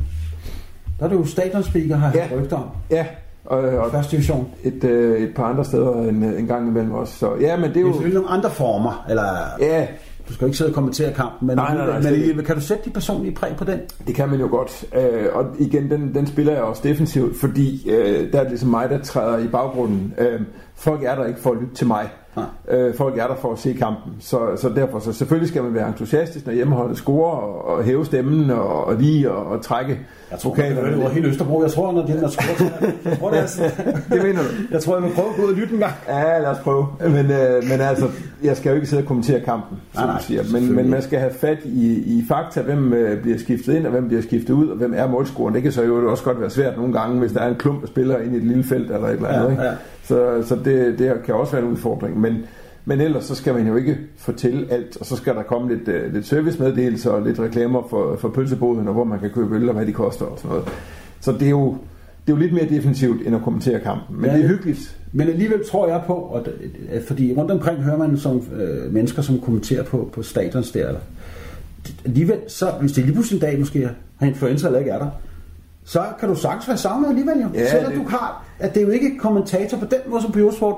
Der er det jo stadionspeaker, har jeg Ja. rygter om. Ja, og, og Første division. et, øh, et par andre steder en, en gang imellem også. Så ja, men det er Det er jo... nogle andre former, eller Ja, du skal jo ikke sidde og kommentere kampen, men, Nej, nej, nej, men men kan du sætte dit personlige præg på den? det kan man jo godt. Øh, og igen, den, den spiller jeg også defensivt, fordi øh, der er det ligesom mig, der træder i baggrunden. Øh, folk er der ikke for at lytte til mig. Nej. Øh, folk er der for at se kampen. Så, så derfor, så selvfølgelig skal man være entusiastisk, når hjemmeholdet scorer, og, og hæve stemmen, og, og lige og, og trække Jeg tror, det er over hele Østerbro. Jeg tror, når de har skruet Jeg tror, det er sådan. Det mener du? Jeg tror, jeg vil prøve at gå ud og lytte en gang. Ja, lad os prøve. Men, øh, men altså, jeg skal jo ikke sidde og kommentere kampen, som Nej, nej, siger. Men, men man skal have fat i, i fakta, hvem øh, bliver skiftet ind, og hvem bliver skiftet ud, og hvem er målscoren. Det kan så jo også godt være svært nogle gange, hvis der er en klump af spillere inde i et lille felt eller et eller andet. Ja, ikke? ja. Så, så det, det kan også være en udfordring. Men, men ellers så skal man jo ikke fortælle alt, og så skal der komme lidt, øh, lidt servicemeddelelser og lidt reklamer for, for pølseboden, og hvor man kan købe øl, og hvad de koster og sådan noget. Så det er jo, det er jo lidt mere defensivt, end at kommentere kampen. Men Ja, det er hyggeligt. Men alligevel tror jeg på, det- at fordi rundt omkring hører man som øh, mennesker, som kommenterer på, på stadions der, eller, alligevel, så, hvis det lige pludselig en dag måske har influenza eller ikke er der, så kan du sagtens være savnet alligevel jo. Ja, Selvom det- du har, at det er jo ikke kommentator på den måde som på Eurosport,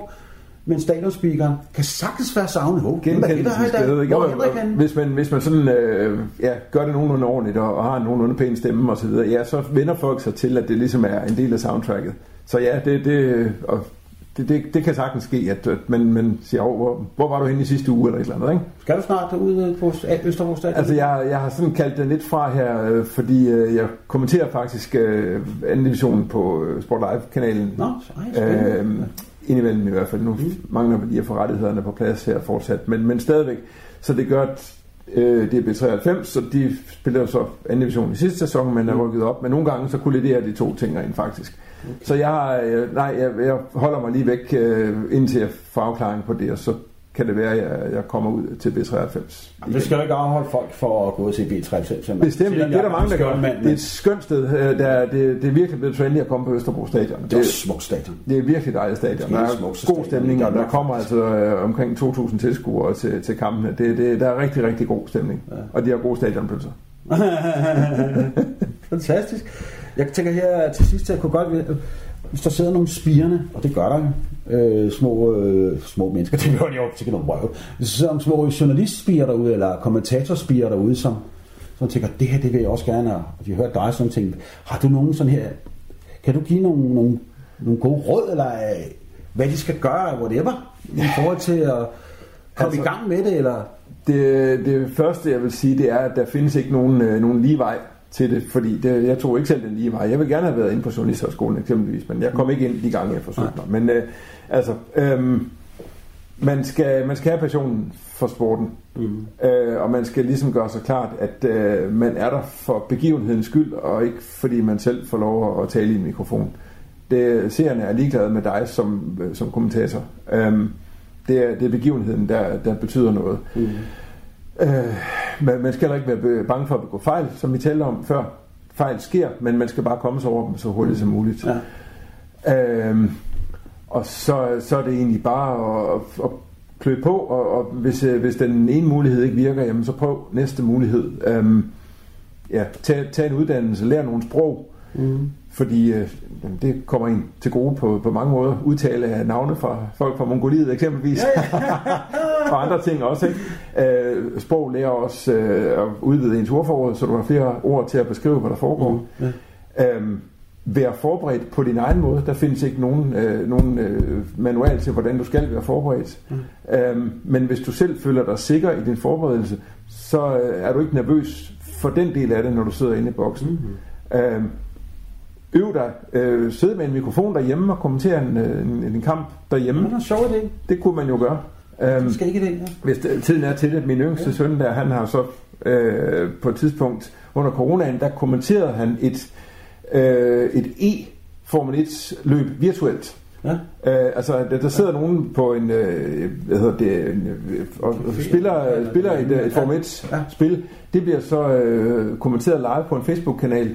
men stadionspeakeren kan sagtens være savnet. Oh, er henne? Hvis man, hvis man sådan, øh, ja, gør det nogenlunde ordentligt og, og har en nogenlunde pæn stemme og så videre, ja, så vender folk sig til, at det ligesom er en del af soundtracket. Så ja, det, det, og det, det, det kan sagtens ske, at, at man, man siger, oh, hvor, hvor var du henne i sidste uge eller et eller andet, ikke? Skal du snart ud på Østerbro Stadion? Altså, jeg, jeg har sådan kaldt den lidt fra her, øh, fordi øh, jeg kommenterer faktisk øh, anden division på øh, Sport Live-kanalen. Nå, så. Øh, indimellem i hvert fald. Nu mangler vi lige at få rettighederne på plads her fortsat. Men, men stadigvæk. Så det gør, at øh, det er B93, så de spiller så anden division i sidste sæson, men er rykket op. Men nogle gange så kolliderer de to ting ind faktisk. Så jeg, øh, nej, jeg, jeg holder mig lige væk, øh, indtil jeg får afklaring på det, og så kan det være, at jeg, jeg kommer ud til B93. Jamen, det skal jo ikke afholde folk for at gå se B93. Bestemt ikke. Det er der mange, der gør. Det er et skønt sted. Øh, der, det, det er virkelig blevet trendy at komme på Østerbro Stadion. Det er et smukt stadion. Det er virkelig dejligt stadion. Der er god stemning, og der kommer altså øh, omkring 2.000 tilskuere til, til kampene. Det, det, der er rigtig, rigtig god stemning. Ja. Og de har gode stadionpølser. Fantastisk. Jeg tænker her til sidst, at jeg kunne godt hvis der sidder nogle spirende, og det gør der øh, små, øh, små mennesker, det gør de jo sikkert nogle røv. Hvis der sidder nogle små journalistspirer derude, eller kommentatorspirer derude, som, som tænker, det her, det vil jeg også gerne, og de har hørt dig sådan ting. Har du nogen sådan her, kan du give nogle, nogle, nogle gode råd, eller øh, hvad de skal gøre, whatever, i forhold til at komme altså, i gang med det, eller? Det, det første, jeg vil sige, det er, at der findes ikke nogen, øh, nogen lige vej til det, fordi det, jeg tror ikke selv den lige vej. Jeg vil gerne have været inde på Journalisthøjskolen eksempelvis, men jeg kom ikke ind de gange, jeg forsøgte mig. Men øh, altså, øhm, man, skal, man skal have passionen for sporten, mm. øh, og man skal ligesom gøre sig klart, at øh, man er der for begivenhedens skyld, og ikke fordi man selv får lov at, tale i en mikrofon. Det, seerne er ligeglade med dig som, som kommentator. Øhm, det, er, det er begivenheden, der, der betyder noget. Mm. Øh, man, man skal heller ikke være bange for at begå fejl, som vi talte om før. Fejl sker, men man skal bare komme sig over dem så hurtigt som muligt. Ja. Øh, og så, så er det egentlig bare at, at klø på, og, og hvis, øh, hvis den ene mulighed ikke virker, jamen så prøv næste mulighed. Øhm, ja, tag, tag en uddannelse, lær nogle sprog, mm. Fordi øh, det kommer ind til gode på, på mange måder. Udtale af navne fra folk fra Mongoliet eksempelvis. Og andre ting også. Ikke? Øh, sprog lærer også øh, at udvide ens ordforråd, så du har flere ord til at beskrive, hvad der foregår. Mm. Ja. Øhm, vær forberedt på din egen måde. Der findes ikke nogen, øh, nogen øh, manual til, hvordan du skal være forberedt. Mm. Øhm, men hvis du selv føler dig sikker i din forberedelse, så øh, er du ikke nervøs for den del af det, når du sidder inde i boksen. Mm. Øhm, øv dig, øh, sidde med en mikrofon derhjemme og kommentere en, øh, en, en kamp derhjemme. Det er sjovt det. Det kunne man jo gøre. Um, skal ikke det, ja. Hvis tiden er til det. Min yngste ja. søn der, han har så øh, på et tidspunkt under coronaen, der kommenterede han et, øh, et E-Formel 1 løb virtuelt. Ja. Øh, altså, der, der sidder nogen på en, øh, hvad hedder det, en, øh, og, og spiller, spiller et, et Formel 1 ja. spil. Det bliver så øh, kommenteret live på en Facebook-kanal,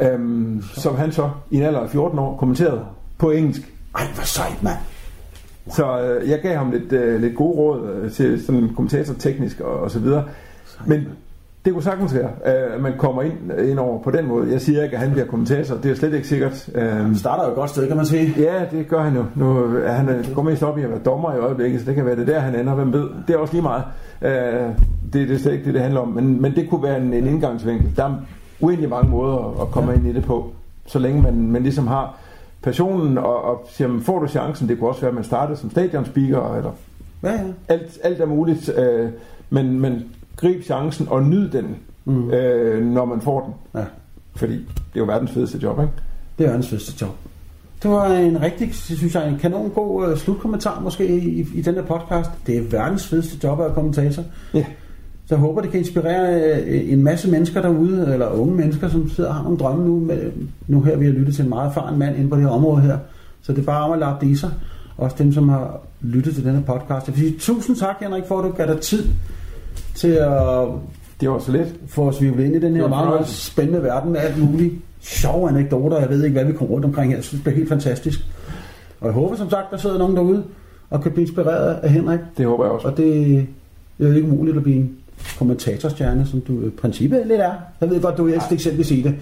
ah, øhm, som han så i en alder af 14 år kommenterede på engelsk. Ej, hvor sejt, mand. Så øh, jeg gav ham lidt, øh, lidt gode råd øh, til sådan kommentator teknisk og, og så videre. Men det kunne sagtens være, øh, at man kommer ind, ind over på den måde. Jeg siger ikke, at han bliver kommentator. Det er slet ikke sikkert. Øh, han starter jo et godt sted, kan man sige. Ja, det gør han jo. Nu han øh, går mest op i at være dommer i øjeblikket, så det kan være det der, han ender. Hvem ved? Det er også lige meget. Øh, det, det er slet ikke det, det handler om. Men, men det kunne være en, en indgangsvinkel. Der er uendelig mange måder at komme ja. ind i det på, så længe man, man ligesom har passionen, og, og siger, får du chancen, det kunne også være, at man startede som stadionspeaker, eller ja, ja. Alt, alt er muligt, øh, men, men grib chancen og nyd den, mm. øh, når man får den. Ja. Fordi det er jo verdens fedeste job, ikke? Det er verdens fedeste job. Det var en rigtig, synes jeg, en kanon god uh, slutkommentar måske i, i den her podcast. Det er verdens fedeste job at kommentator. Ja. Så jeg håber, det kan inspirere øh, en masse mennesker derude, eller unge mennesker, som sidder og har nogle drømme nu. Med, nu her vi har lyttet til en meget erfaren mand inde på det her område her. Så det er bare om at lappe det i sig. Også dem, som har lyttet til denne podcast. Jeg vil sige tusind tak, Henrik, for at du gav dig tid til at det var så lidt. Få os vivlet ind i den her meget, meget spændende verden med alt muligt sjove anekdoter. Jeg ved ikke, hvad vi kommer rundt omkring her. Jeg synes, det bliver helt fantastisk. Og jeg håber som sagt, der sidder nogen derude og kan blive inspireret af Henrik. Det håber jeg også. Og det, det er ikke muligt at blive en kommentatorstjerne, som du i princippet lidt er. Jeg ved godt, du er ikke selv vil sige det,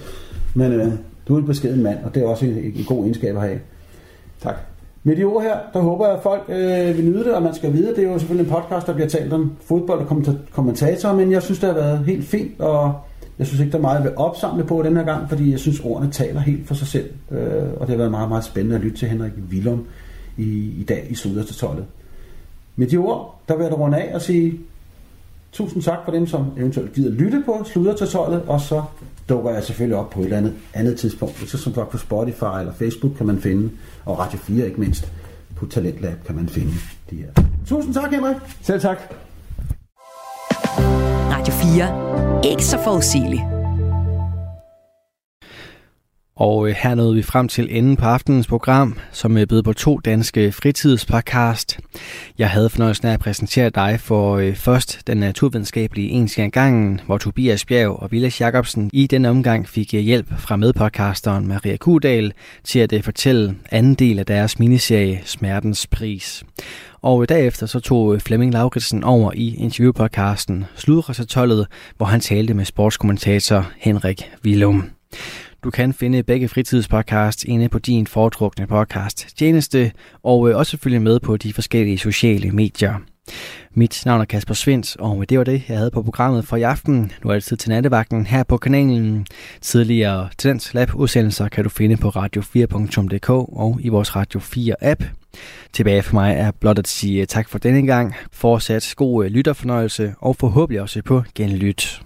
men øh, du er en beskeden mand, og det er også en, en god egenskab at have. Tak. Med de ord her, der håber jeg, at folk øh, vil nyde det, og man skal vide, det er jo selvfølgelig en podcast, der bliver talt om fodbold og kommentatorer, men jeg synes, det har været helt fint, og jeg synes ikke, der er meget at opsamle på den her gang, fordi jeg synes, ordene taler helt for sig selv, øh, og det har været meget, meget spændende at lytte til Henrik Willum i, i dag i Suderstollet. Med de ord, der vil jeg da runde af og sige Tusind tak for dem, som eventuelt gider lytte på Sluder til 12, og så dukker jeg selvfølgelig op på et eller andet, andet tidspunkt. Så som sagt på Spotify eller Facebook kan man finde, og Radio 4 ikke mindst, på Talentlab kan man finde de her. Tusind tak, Henrik. Selv tak. Radio 4. Ikke så forudsigeligt. Og øh, her nåede vi frem til enden på aftenens program, som øh, er blevet på to danske fritidspodcast. Jeg havde fornøjelsen af at præsentere dig for øh, først den naturvidenskabelige en gangen, hvor Tobias Bjerg og Vilas Jacobsen i den omgang fik hjælp fra medpodcasteren Maria Kudal til at fortælle anden del af deres miniserie Smertens Pris. Og derefter så tog Flemming Lauritsen over i interviewpodcasten Sludresertollet, hvor han talte med sportskommentator Henrik Willum. Du kan finde begge fritidspodcasts inde på din foretrukne podcast tjeneste, og øh, også følge med på de forskellige sociale medier. Mit navn er Kasper Svens, og øh, det var det, jeg havde på programmet for i aften. Nu er det tid til nattevagten her på kanalen. Tidligere Tendens Lab udsendelser kan du finde på radio4.dk og i vores Radio 4 app. Tilbage for mig er blot at sige øh, tak for denne gang. Fortsat god lytterfornøjelse og forhåbentlig også på genlyt.